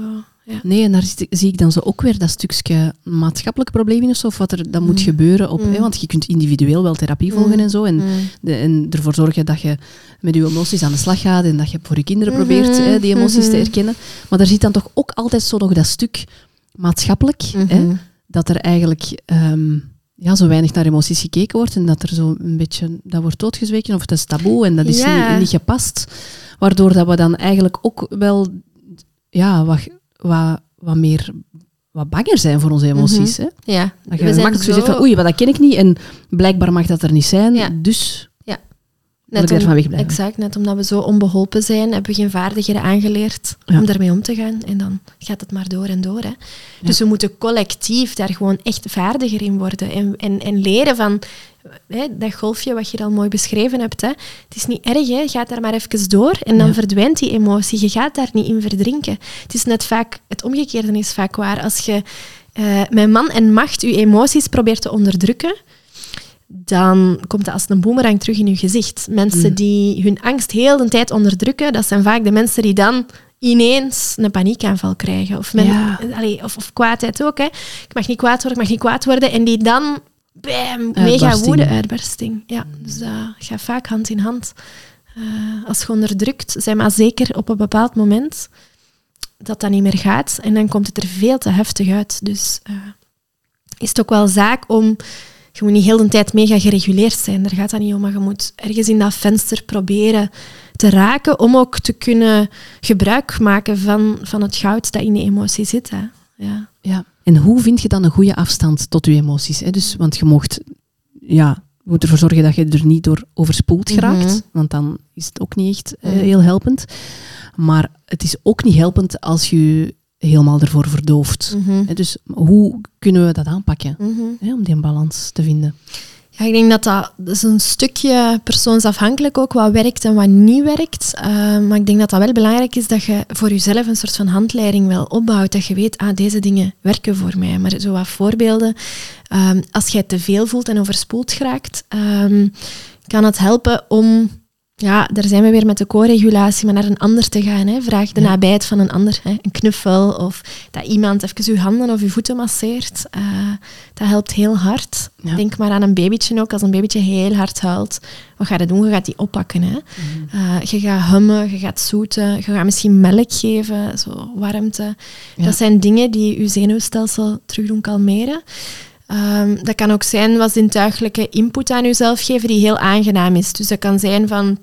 Speaker 2: Ja.
Speaker 1: Nee, en daar zie ik dan zo ook weer dat stukje maatschappelijk probleem in of zo, of wat er dan moet mm. gebeuren. Op, mm. hè, want je kunt individueel wel therapie volgen mm. en zo. En, de, en ervoor zorgen dat je met je emoties aan de slag gaat en dat je voor je kinderen mm-hmm. probeert hè, die emoties te mm-hmm. erkennen. Maar daar zit dan toch ook altijd zo nog dat stuk maatschappelijk, hè, mm-hmm. dat er eigenlijk um, ja, zo weinig naar emoties gekeken wordt en dat er zo een beetje, dat wordt doodgezweken of het is taboe en dat is niet, niet gepast. Waardoor dat we dan eigenlijk ook wel ja, wat wat, wat meer wat banger zijn voor onze emoties.
Speaker 2: Mm
Speaker 1: hè?
Speaker 2: Ja.
Speaker 1: Dat je makkelijk zo... zegt van oei, wat dat ken ik niet en blijkbaar mag dat er niet zijn, dus. Net om, ervan wegblijven.
Speaker 2: Exact, net omdat we zo onbeholpen zijn, hebben we geen vaardigheden aangeleerd om daarmee om te gaan. En dan gaat het maar door en door. Hè. Dus we moeten collectief daar gewoon echt vaardiger in worden en, en, en leren van dat golfje wat je al mooi beschreven hebt. Hè. Het is niet erg, hè. gaat daar maar even door en dan verdwijnt die emotie. Je gaat daar niet in verdrinken. Het is net vaak, het omgekeerde is vaak waar. Als je uh, met man en macht je emoties probeert te onderdrukken, dan komt dat als een boemerang terug in je gezicht. Mensen mm. die hun angst heel de tijd onderdrukken, dat zijn vaak de mensen die dan ineens een paniekaanval krijgen. Of, men, of, of kwaadheid ook. Hè. Ik mag niet kwaad worden, ik mag niet kwaad worden. En die dan bam, mega woede uitbarsting. Ja, dus dat gaat vaak hand in hand. Uh, als je onderdrukt, zijn maar zeker op een bepaald moment dat dat niet meer gaat. En dan komt het er veel te heftig uit. Dus uh, is het ook wel zaak om... Je moet niet heel de tijd mega gereguleerd zijn, daar gaat dat niet om. Maar je moet ergens in dat venster proberen te raken om ook te kunnen gebruik maken van, van het goud dat in die emotie zit. Hè. Ja.
Speaker 1: ja. En hoe vind je dan een goede afstand tot je emoties? Hè? Dus, want je mocht, ja, moet ervoor zorgen dat je er niet door overspoeld mhm. geraakt, want dan is het ook niet echt eh, mhm. heel helpend. Maar het is ook niet helpend als je helemaal ervoor verdooft. Mhm. Dus hoe kunnen we dat aanpakken hè, om die balans te vinden?
Speaker 2: Ja, ik denk dat dat, dat is een stukje persoonsafhankelijk ook, wat werkt en wat niet werkt. Uh, maar ik denk dat dat wel belangrijk is dat je voor jezelf een soort van handleiding wel opbouwt. Dat je weet, ah, deze dingen werken voor mij. Maar zo wat voorbeelden. Um, als jij te veel voelt en overspoeld geraakt, um, kan het helpen om ja, daar zijn we weer met de co-regulatie, maar naar een ander te gaan. Hè. Vraag de nabijheid van een ander. Hè. Een knuffel of dat iemand even uw handen of uw voeten masseert. Uh, dat helpt heel hard. Denk maar aan een babytje ook. Als een babytje heel hard huilt, wat ga je doen? Je gaat die oppakken. Hè. Mhm. Uh, je gaat hummen, je gaat zoeten, je gaat misschien melk geven, zo warmte. Dat zijn dingen die je zenuwstelsel terug doen kalmeren. Um, dat kan ook zijn wat zintuigelijke input aan jezelf geven die heel aangenaam is. Dus dat kan zijn van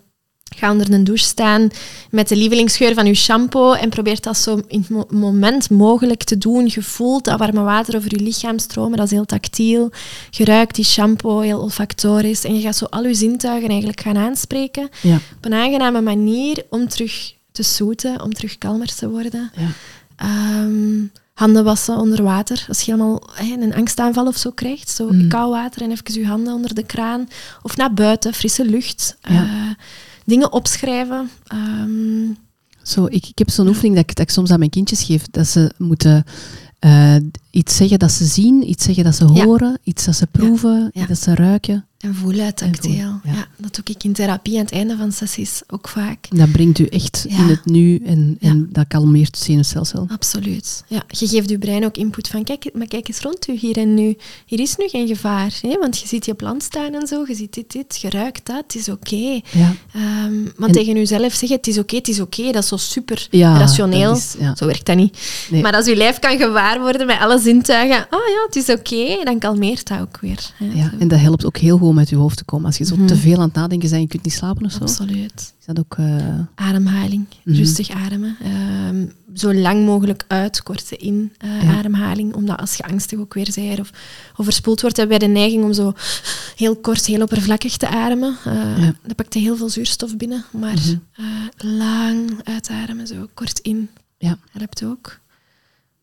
Speaker 2: Ga onder een douche staan met de lievelingsgeur van je shampoo en probeer dat zo in het moment mogelijk te doen. Je voelt dat warme water over je lichaam stromen, dat is heel tactiel. Je ruikt die shampoo, heel olfactorisch. En je gaat zo al je zintuigen eigenlijk gaan aanspreken ja. op een aangename manier om terug te zoeten, om terug kalmer te worden. Ja. Ehm, handen wassen onder water. Als je helemaal een angstaanval of zo krijgt, zo mm. koud water en even je handen onder de kraan. Of naar buiten, frisse lucht. Ja. Uh, dingen opschrijven. Ehm,
Speaker 1: zo, ik, heb zo'n oefening dat ik, dat soms aan mijn kindjes geef, dat ze moeten uh, iets zeggen dat ze zien, iets zeggen dat ze horen, iets dat ze proeven, iets dat ze ruiken.
Speaker 2: En voelen, tactiel. Ja. ja. dat doe ik in therapie aan het einde van sessies ook vaak.
Speaker 1: Dat brengt u echt in het nu en, en dat kalmeert het zenuwstelsel.
Speaker 2: Absoluut. Ja, je geeft je brein ook input van, kijk, maar kijk eens rond u hier en nu. Hier is nu geen gevaar, hè? want je ziet je plant staan en zo, je ziet dit, dit, je ruikt dat, het is oké. Okay. Ja. Um, want tegen jezelf zeggen, het is oké, het is oké, dat is zo super rationeel. Is, zo werkt dat niet. Nee. Maar als je lijf kan gewaar worden met alle zintuigen, oh ja, het is oké, dan kalmeert dat ook weer.
Speaker 1: Hè? Ja, en dat helpt ook heel goed met je hoofd te komen. Als je zo te mhm. veel aan het nadenken bent en je kunt niet slapen of zo.
Speaker 2: Absoluut.
Speaker 1: Is dat ook... Uh...
Speaker 2: Ademhaling. Mhm. Rustig ademen. Uh, zo lang mogelijk uit, korte in uh, ademhaling. Omdat als je angstig ook weer bent of overspoeld wordt, hebben wij de neiging om zo heel kort, heel oppervlakkig te ademen. Ja. Dan pakt je heel veel zuurstof binnen. Maar mhm. lang uitademen, zo kort in. Ja. Helpt ook.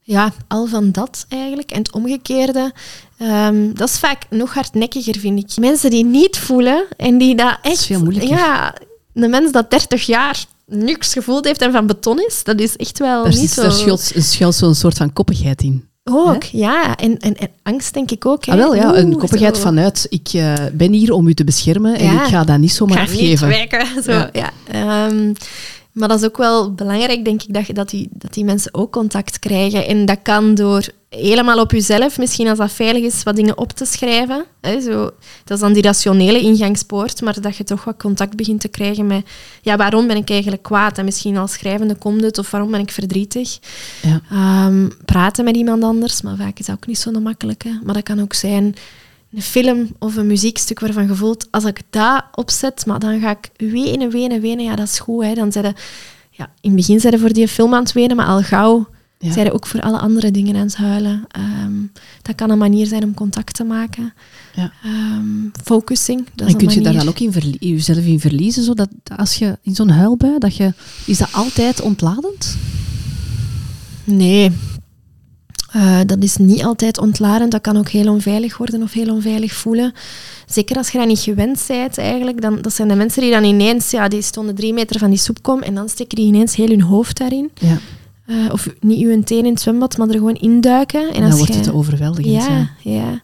Speaker 2: Ja, al van dat eigenlijk. En het omgekeerde, ehm, dat is vaak nog hardnekkiger, vind ik. Mensen die niet voelen en die dat echt...
Speaker 1: is veel moeilijker.
Speaker 2: Ja, een mens dat 30 jaar niks gevoeld heeft en van beton is, dat is echt wel
Speaker 1: Daar,
Speaker 2: niet
Speaker 1: zit,
Speaker 2: zo...
Speaker 1: daar schuilt, schuilt zo'n soort van koppigheid in.
Speaker 2: Ook, ja. En, en, en angst denk ik ook. Hè.
Speaker 1: Ah, wel, ja, een koppigheid
Speaker 2: zo.
Speaker 1: vanuit, ik eh, ben hier om u te beschermen en
Speaker 2: Ja.
Speaker 1: ik ga dat niet zomaar
Speaker 2: Ga niet
Speaker 1: afgeven.
Speaker 2: wijken. Zo,
Speaker 1: Ja.
Speaker 2: ja. Ehm, maar dat is ook wel belangrijk, denk ik, dat, je, dat, die, dat die mensen ook contact krijgen. En dat kan door helemaal op jezelf, misschien als dat veilig is, wat dingen op te schrijven. Hè, zo. Dat is dan die rationele ingangspoort, maar dat je toch wat contact begint te krijgen met ja, waarom ben ik eigenlijk kwaad? En misschien als schrijvende komt het, of waarom ben ik verdrietig?
Speaker 1: Ja.
Speaker 2: Ehm, praten met iemand anders, maar vaak is dat ook niet zo makkelijk. Hè. Maar dat kan ook zijn een film of een muziekstuk waarvan je voelt, als ik dat opzet, maar dan ga ik wenen, wenen, wenen. Ja, dat is goed. Hè. Dan zeiden, ja, in het begin zeiden voor die film aan het wenen, maar al gauw
Speaker 1: Ja.
Speaker 2: zeiden ook voor alle andere dingen aan het huilen. Ehm, dat kan een manier zijn om contact te maken.
Speaker 1: Ja.
Speaker 2: Ehm, focusing, dat is
Speaker 1: En kun je daar dan ook in jezelf in verliezen, zodat als je in zo'n huilbui, dat je, is dat altijd ontladend?
Speaker 2: Nee. Eh, dat is niet altijd ontladend. Dat kan ook heel onveilig worden of heel onveilig voelen. Zeker als je dat niet gewend bent, eigenlijk. Dan, dat zijn de mensen die dan ineens... Ja, die stonden drie meter van die soepkom en dan steken die ineens heel hun hoofd daarin.
Speaker 1: Ja.
Speaker 2: Eh, of niet uw teen in het zwembad, maar er gewoon induiken. En
Speaker 1: En
Speaker 2: als
Speaker 1: dan wordt het te overweldigend.
Speaker 2: ja, ja.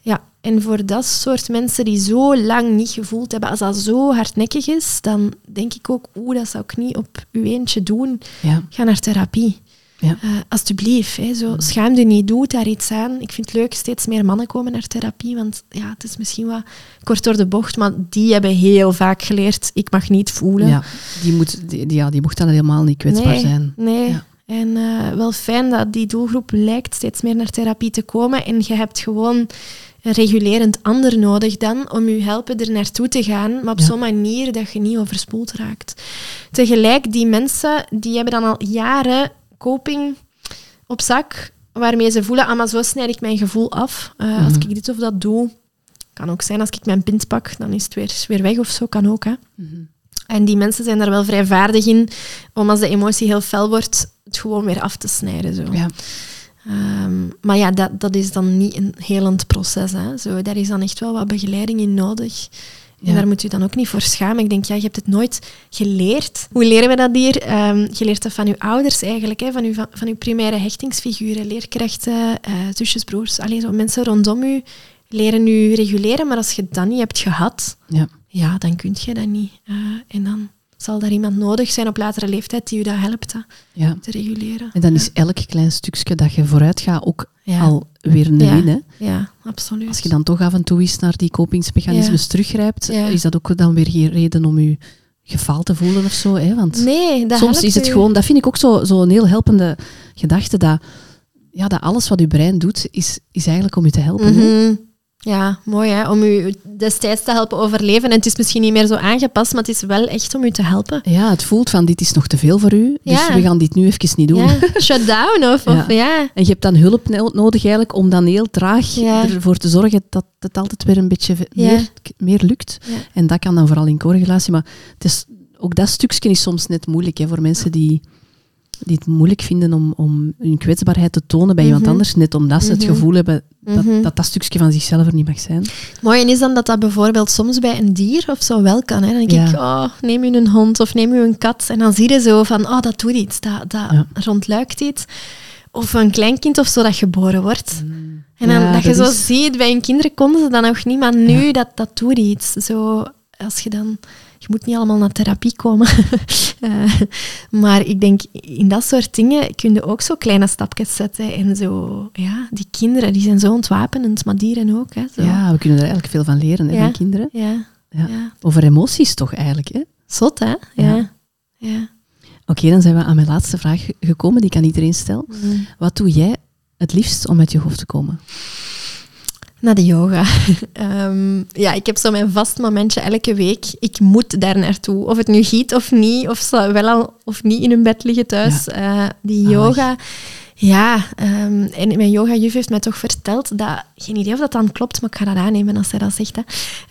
Speaker 2: Ja, en voor dat soort mensen die zo lang niet gevoeld hebben, als dat zo hardnekkig is, dan denk ik ook, oeh, dat zou ik niet op uw eentje doen.
Speaker 1: Ja.
Speaker 2: Ga naar therapie.
Speaker 1: Ja.
Speaker 2: Eh, alsjeblieft, hè, zo, schaam je niet, doe daar iets aan. Ik vind het leuk, steeds meer mannen komen naar therapie, want ja, het is misschien wat kort door de bocht, maar die hebben heel vaak geleerd, ik mag niet voelen.
Speaker 1: Ja, die, moet, die, die- ja, die mocht dan helemaal niet kwetsbaar
Speaker 2: nee,
Speaker 1: zijn.
Speaker 2: Nee.
Speaker 1: Ja.
Speaker 2: En eh, wel fijn dat die doelgroep lijkt steeds meer naar therapie te komen. En je hebt gewoon een regulerend ander nodig dan om je helpen er naartoe te gaan, maar op
Speaker 1: Ja.
Speaker 2: zo'n manier dat je niet overspoeld raakt. Tegelijk, die mensen die hebben dan al jaren coping op zak, waarmee ze voelen, ah, maar zo snijd ik mijn gevoel af. Eh, Als
Speaker 1: Mhm.
Speaker 2: ik dit of dat doe, kan ook zijn als ik mijn pint pak, dan is het weer, weer weg of zo, kan ook. Hè.
Speaker 1: Mhm.
Speaker 2: En die mensen zijn daar wel vrij vaardig in om als de emotie heel fel wordt, het gewoon weer af te snijden. Zo.
Speaker 1: Ja.
Speaker 2: Ehm, maar ja, dat, dat is dan niet een helend proces. Hè. Zo, daar is dan echt wel wat begeleiding in nodig. En
Speaker 1: Ja.
Speaker 2: daar moet je dan ook niet voor schamen. Ik denk, ja, je hebt het nooit geleerd. Hoe leren we dat hier? Ehm, je leert dat van je ouders eigenlijk, hè, van, je, van, van je primaire hechtingsfiguren, leerkrachten, eh, zusjes, broers. Alleen zo mensen rondom u leren u reguleren. Maar als je dat niet hebt gehad,
Speaker 1: Ja.
Speaker 2: ja, dan kun je dat niet. Eh, en dan zal daar iemand nodig zijn op latere leeftijd die u dat helpt hè,
Speaker 1: Ja.
Speaker 2: te reguleren.
Speaker 1: En dan is elk klein stukje dat je vooruit gaat ook
Speaker 2: Ja.
Speaker 1: al weer een
Speaker 2: Ja.
Speaker 1: win. Hè?
Speaker 2: Ja, absoluut.
Speaker 1: Als je dan toch af en toe eens naar die kopingsmechanismes teruggrijpt, is dat ook dan weer geen reden om je gefaald te voelen of zo. Hè? Want
Speaker 2: Nee, dat
Speaker 1: soms is het
Speaker 2: u.
Speaker 1: gewoon, dat vind ik ook zo'n zo een heel helpende gedachte, dat, ja, dat alles wat je brein doet, is, is eigenlijk om je te helpen.
Speaker 2: Mhm. Ja, mooi hè, om u destijds te helpen overleven. En het is misschien niet meer zo aangepast, maar het is wel echt om u te helpen.
Speaker 1: Ja, het voelt van dit is nog te veel voor u, dus
Speaker 2: Ja.
Speaker 1: we gaan dit nu even niet doen.
Speaker 2: Ja, shut down of, of ja.
Speaker 1: En je hebt dan hulp no- nodig eigenlijk om dan heel traag
Speaker 2: Ja.
Speaker 1: ervoor te zorgen dat het altijd weer een beetje
Speaker 2: Ja.
Speaker 1: meer, meer lukt.
Speaker 2: Ja.
Speaker 1: En dat kan dan vooral in correlatie. Maar het is, ook dat stukje is soms net moeilijk hè, voor mensen die, die het moeilijk vinden om, om hun kwetsbaarheid te tonen bij iemand
Speaker 2: Mhm.
Speaker 1: anders. Net omdat ze het
Speaker 2: Mhm.
Speaker 1: gevoel hebben dat,
Speaker 2: Mhm.
Speaker 1: dat dat stukje van zichzelf er niet mag zijn.
Speaker 2: Mooi en is dan dat dat bijvoorbeeld soms bij een dier of zo wel kan. Hè? Dan denk
Speaker 1: Ja.
Speaker 2: ik, oh, neem u een hond of neem u een kat. En dan zie je zo van, oh, dat doet iets, dat, dat
Speaker 1: Ja.
Speaker 2: rondluikt iets. Of een kleinkind of zo dat geboren wordt. En dan,
Speaker 1: Ja,
Speaker 2: dat je zo
Speaker 1: is-
Speaker 2: ziet, bij hun kinderen konden ze dat nog niet, maar nu, dat, dat doet iets. Zo, als je dan... Je moet niet allemaal naar therapie komen. Eh, maar ik denk, in dat soort dingen kun je ook zo kleine stapjes zetten. En zo, ja, die kinderen, die zijn zo ontwapenend, maar dieren ook. Hè, zo.
Speaker 1: Ja, we kunnen er eigenlijk veel van leren hè,
Speaker 2: Ja.
Speaker 1: van kinderen.
Speaker 2: Ja,
Speaker 1: Ja.
Speaker 2: ja.
Speaker 1: Over emoties toch eigenlijk. hè?
Speaker 2: Zot, hè?
Speaker 1: Ja.
Speaker 2: Ja.
Speaker 1: Oké, dan zijn we aan mijn laatste vraag gekomen, die kan iedereen stellen.
Speaker 2: Mm.
Speaker 1: Wat doe jij het liefst om uit je hoofd te komen?
Speaker 2: Naar de yoga. Ehm, ja, ik heb zo mijn vast momentje elke week. Ik moet daar naartoe. Of het nu giet of niet, of ze wel al of niet in hun bed liggen thuis. Eh, die yoga Ja, um, en mijn yoga-juf heeft mij toch verteld dat, geen idee of dat dan klopt, maar ik ga dat aannemen als zij dat zegt. Hè.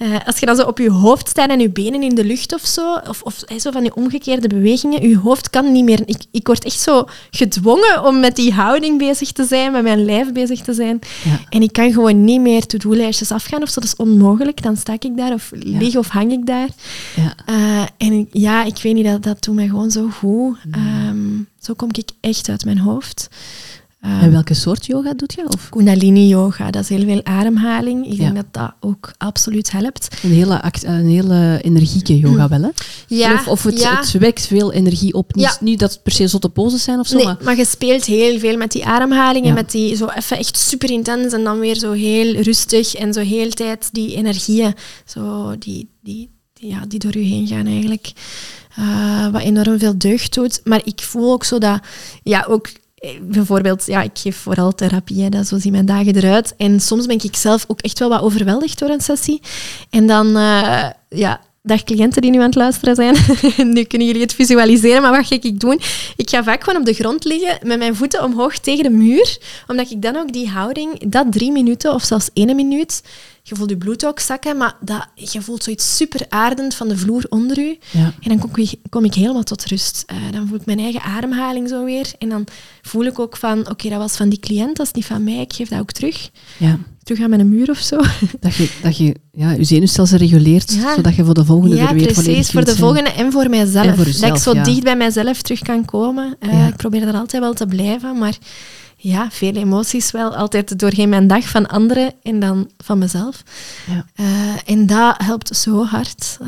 Speaker 2: Uh, als je dan zo op je hoofd staat en je benen in de lucht of zo, of, of zo van die omgekeerde bewegingen, je hoofd kan niet meer. Ik, ik word echt zo gedwongen om met die houding bezig te zijn, met mijn lijf bezig te zijn. Ja. En ik kan gewoon niet meer to-do-lijstjes afgaan of zo. Dat is onmogelijk. Dan sta ik daar of lig of hang ik daar. Ja. Uh, en ja, ik weet niet, dat, dat doet mij gewoon zo goed. Um, zo kom ik echt uit mijn hoofd.
Speaker 1: En ehm, welke soort yoga doet je? Of?
Speaker 2: Kundalini yoga, dat is heel veel ademhaling. Ik denk dat dat ook absoluut helpt.
Speaker 1: Een hele, een hele energieke yoga wel, hè? Ja. Of, of het, het, wekt veel energie op. Niet, niet dat het per se zotte poses zijn of zo.
Speaker 2: Nee, maar... maar je speelt heel veel met die ademhaling en met die zo even echt super intens en dan weer zo heel rustig en zo heel tijd die energieën, zo die, die, die, ja, die door je heen gaan eigenlijk. Uh, wat enorm veel deugd doet. Maar ik voel ook zo dat, ja, ook eh, bijvoorbeeld, ja, ik geef vooral therapie, hè, dat, zo zien mijn dagen eruit. En soms ben ik zelf ook echt wel wat overweldigd door een sessie. En dan, uh, ja, dag cliënten die nu aan het luisteren zijn. nu kunnen jullie het visualiseren, maar wat ga ik doen? Ik ga vaak gewoon op de grond liggen met mijn voeten omhoog tegen de muur, omdat ik dan ook die houding, dat drie minuten of zelfs één minuut, je voelt je bloed ook zakken, maar dat, je voelt zoiets super aardend van de vloer onder je. Ja. En dan kom ik, kom ik helemaal tot rust. Uh, dan voel ik mijn eigen ademhaling zo weer. En dan voel ik ook van, oké, dat was van die cliënt, dat is niet van mij, ik geef dat ook terug. Ja. Terug aan mijn muur of zo.
Speaker 1: Dat je dat je, ja, je zenuwstelsel reguleert, zodat je voor de volgende
Speaker 2: ja,
Speaker 1: er weer
Speaker 2: precies, voor de volgende en voor mijzelf. En voor jezelf, dat ik zo dicht bij mijzelf terug kan komen. Uh, ik probeer er altijd wel te blijven, maar ja, veel emoties wel. Altijd doorheen mijn dag van anderen en dan van mezelf. Ja. Uh, en dat helpt zo hard. Uh,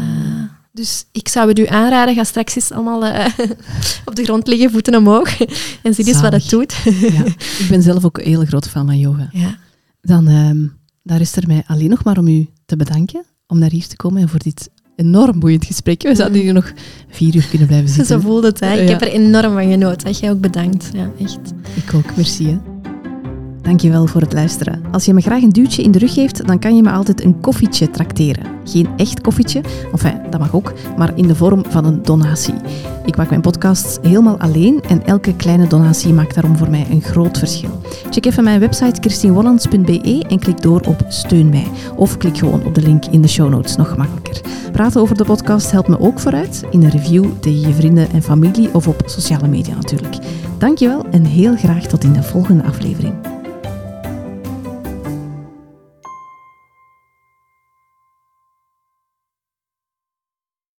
Speaker 2: dus ik zou het u aanraden, ga straks eens allemaal uh, op de grond liggen, voeten omhoog. en zie eens wat het doet.
Speaker 1: ja. Ik ben zelf ook een hele grote fan van yoga. Ja. Dan um, daar is er mij alleen nog maar om u te bedanken om naar hier te komen en voor dit enorm boeiend gesprek. We zouden hier nog vier uur kunnen blijven zitten.
Speaker 2: Zo voelde het, hè? Ik heb er enorm van genoten. Jij ook bedankt. Ja, echt.
Speaker 1: Ik ook, merci. Hè. Dankjewel voor het luisteren. Als je me graag een duwtje in de rug geeft, dan kan je me altijd een koffietje trakteren. Geen echt koffietje, enfin, dat mag ook, maar in de vorm van een donatie. Ik maak mijn podcasts helemaal alleen en elke kleine donatie maakt daarom voor mij een groot verschil. Check even mijn website christienwollands.be en klik door op Steun mij. Of klik gewoon op de link in de show notes, nog gemakkelijker. Praten over de podcast helpt me ook vooruit, in een review tegen je vrienden en familie of op sociale media natuurlijk. Dankjewel en heel graag tot in de volgende aflevering.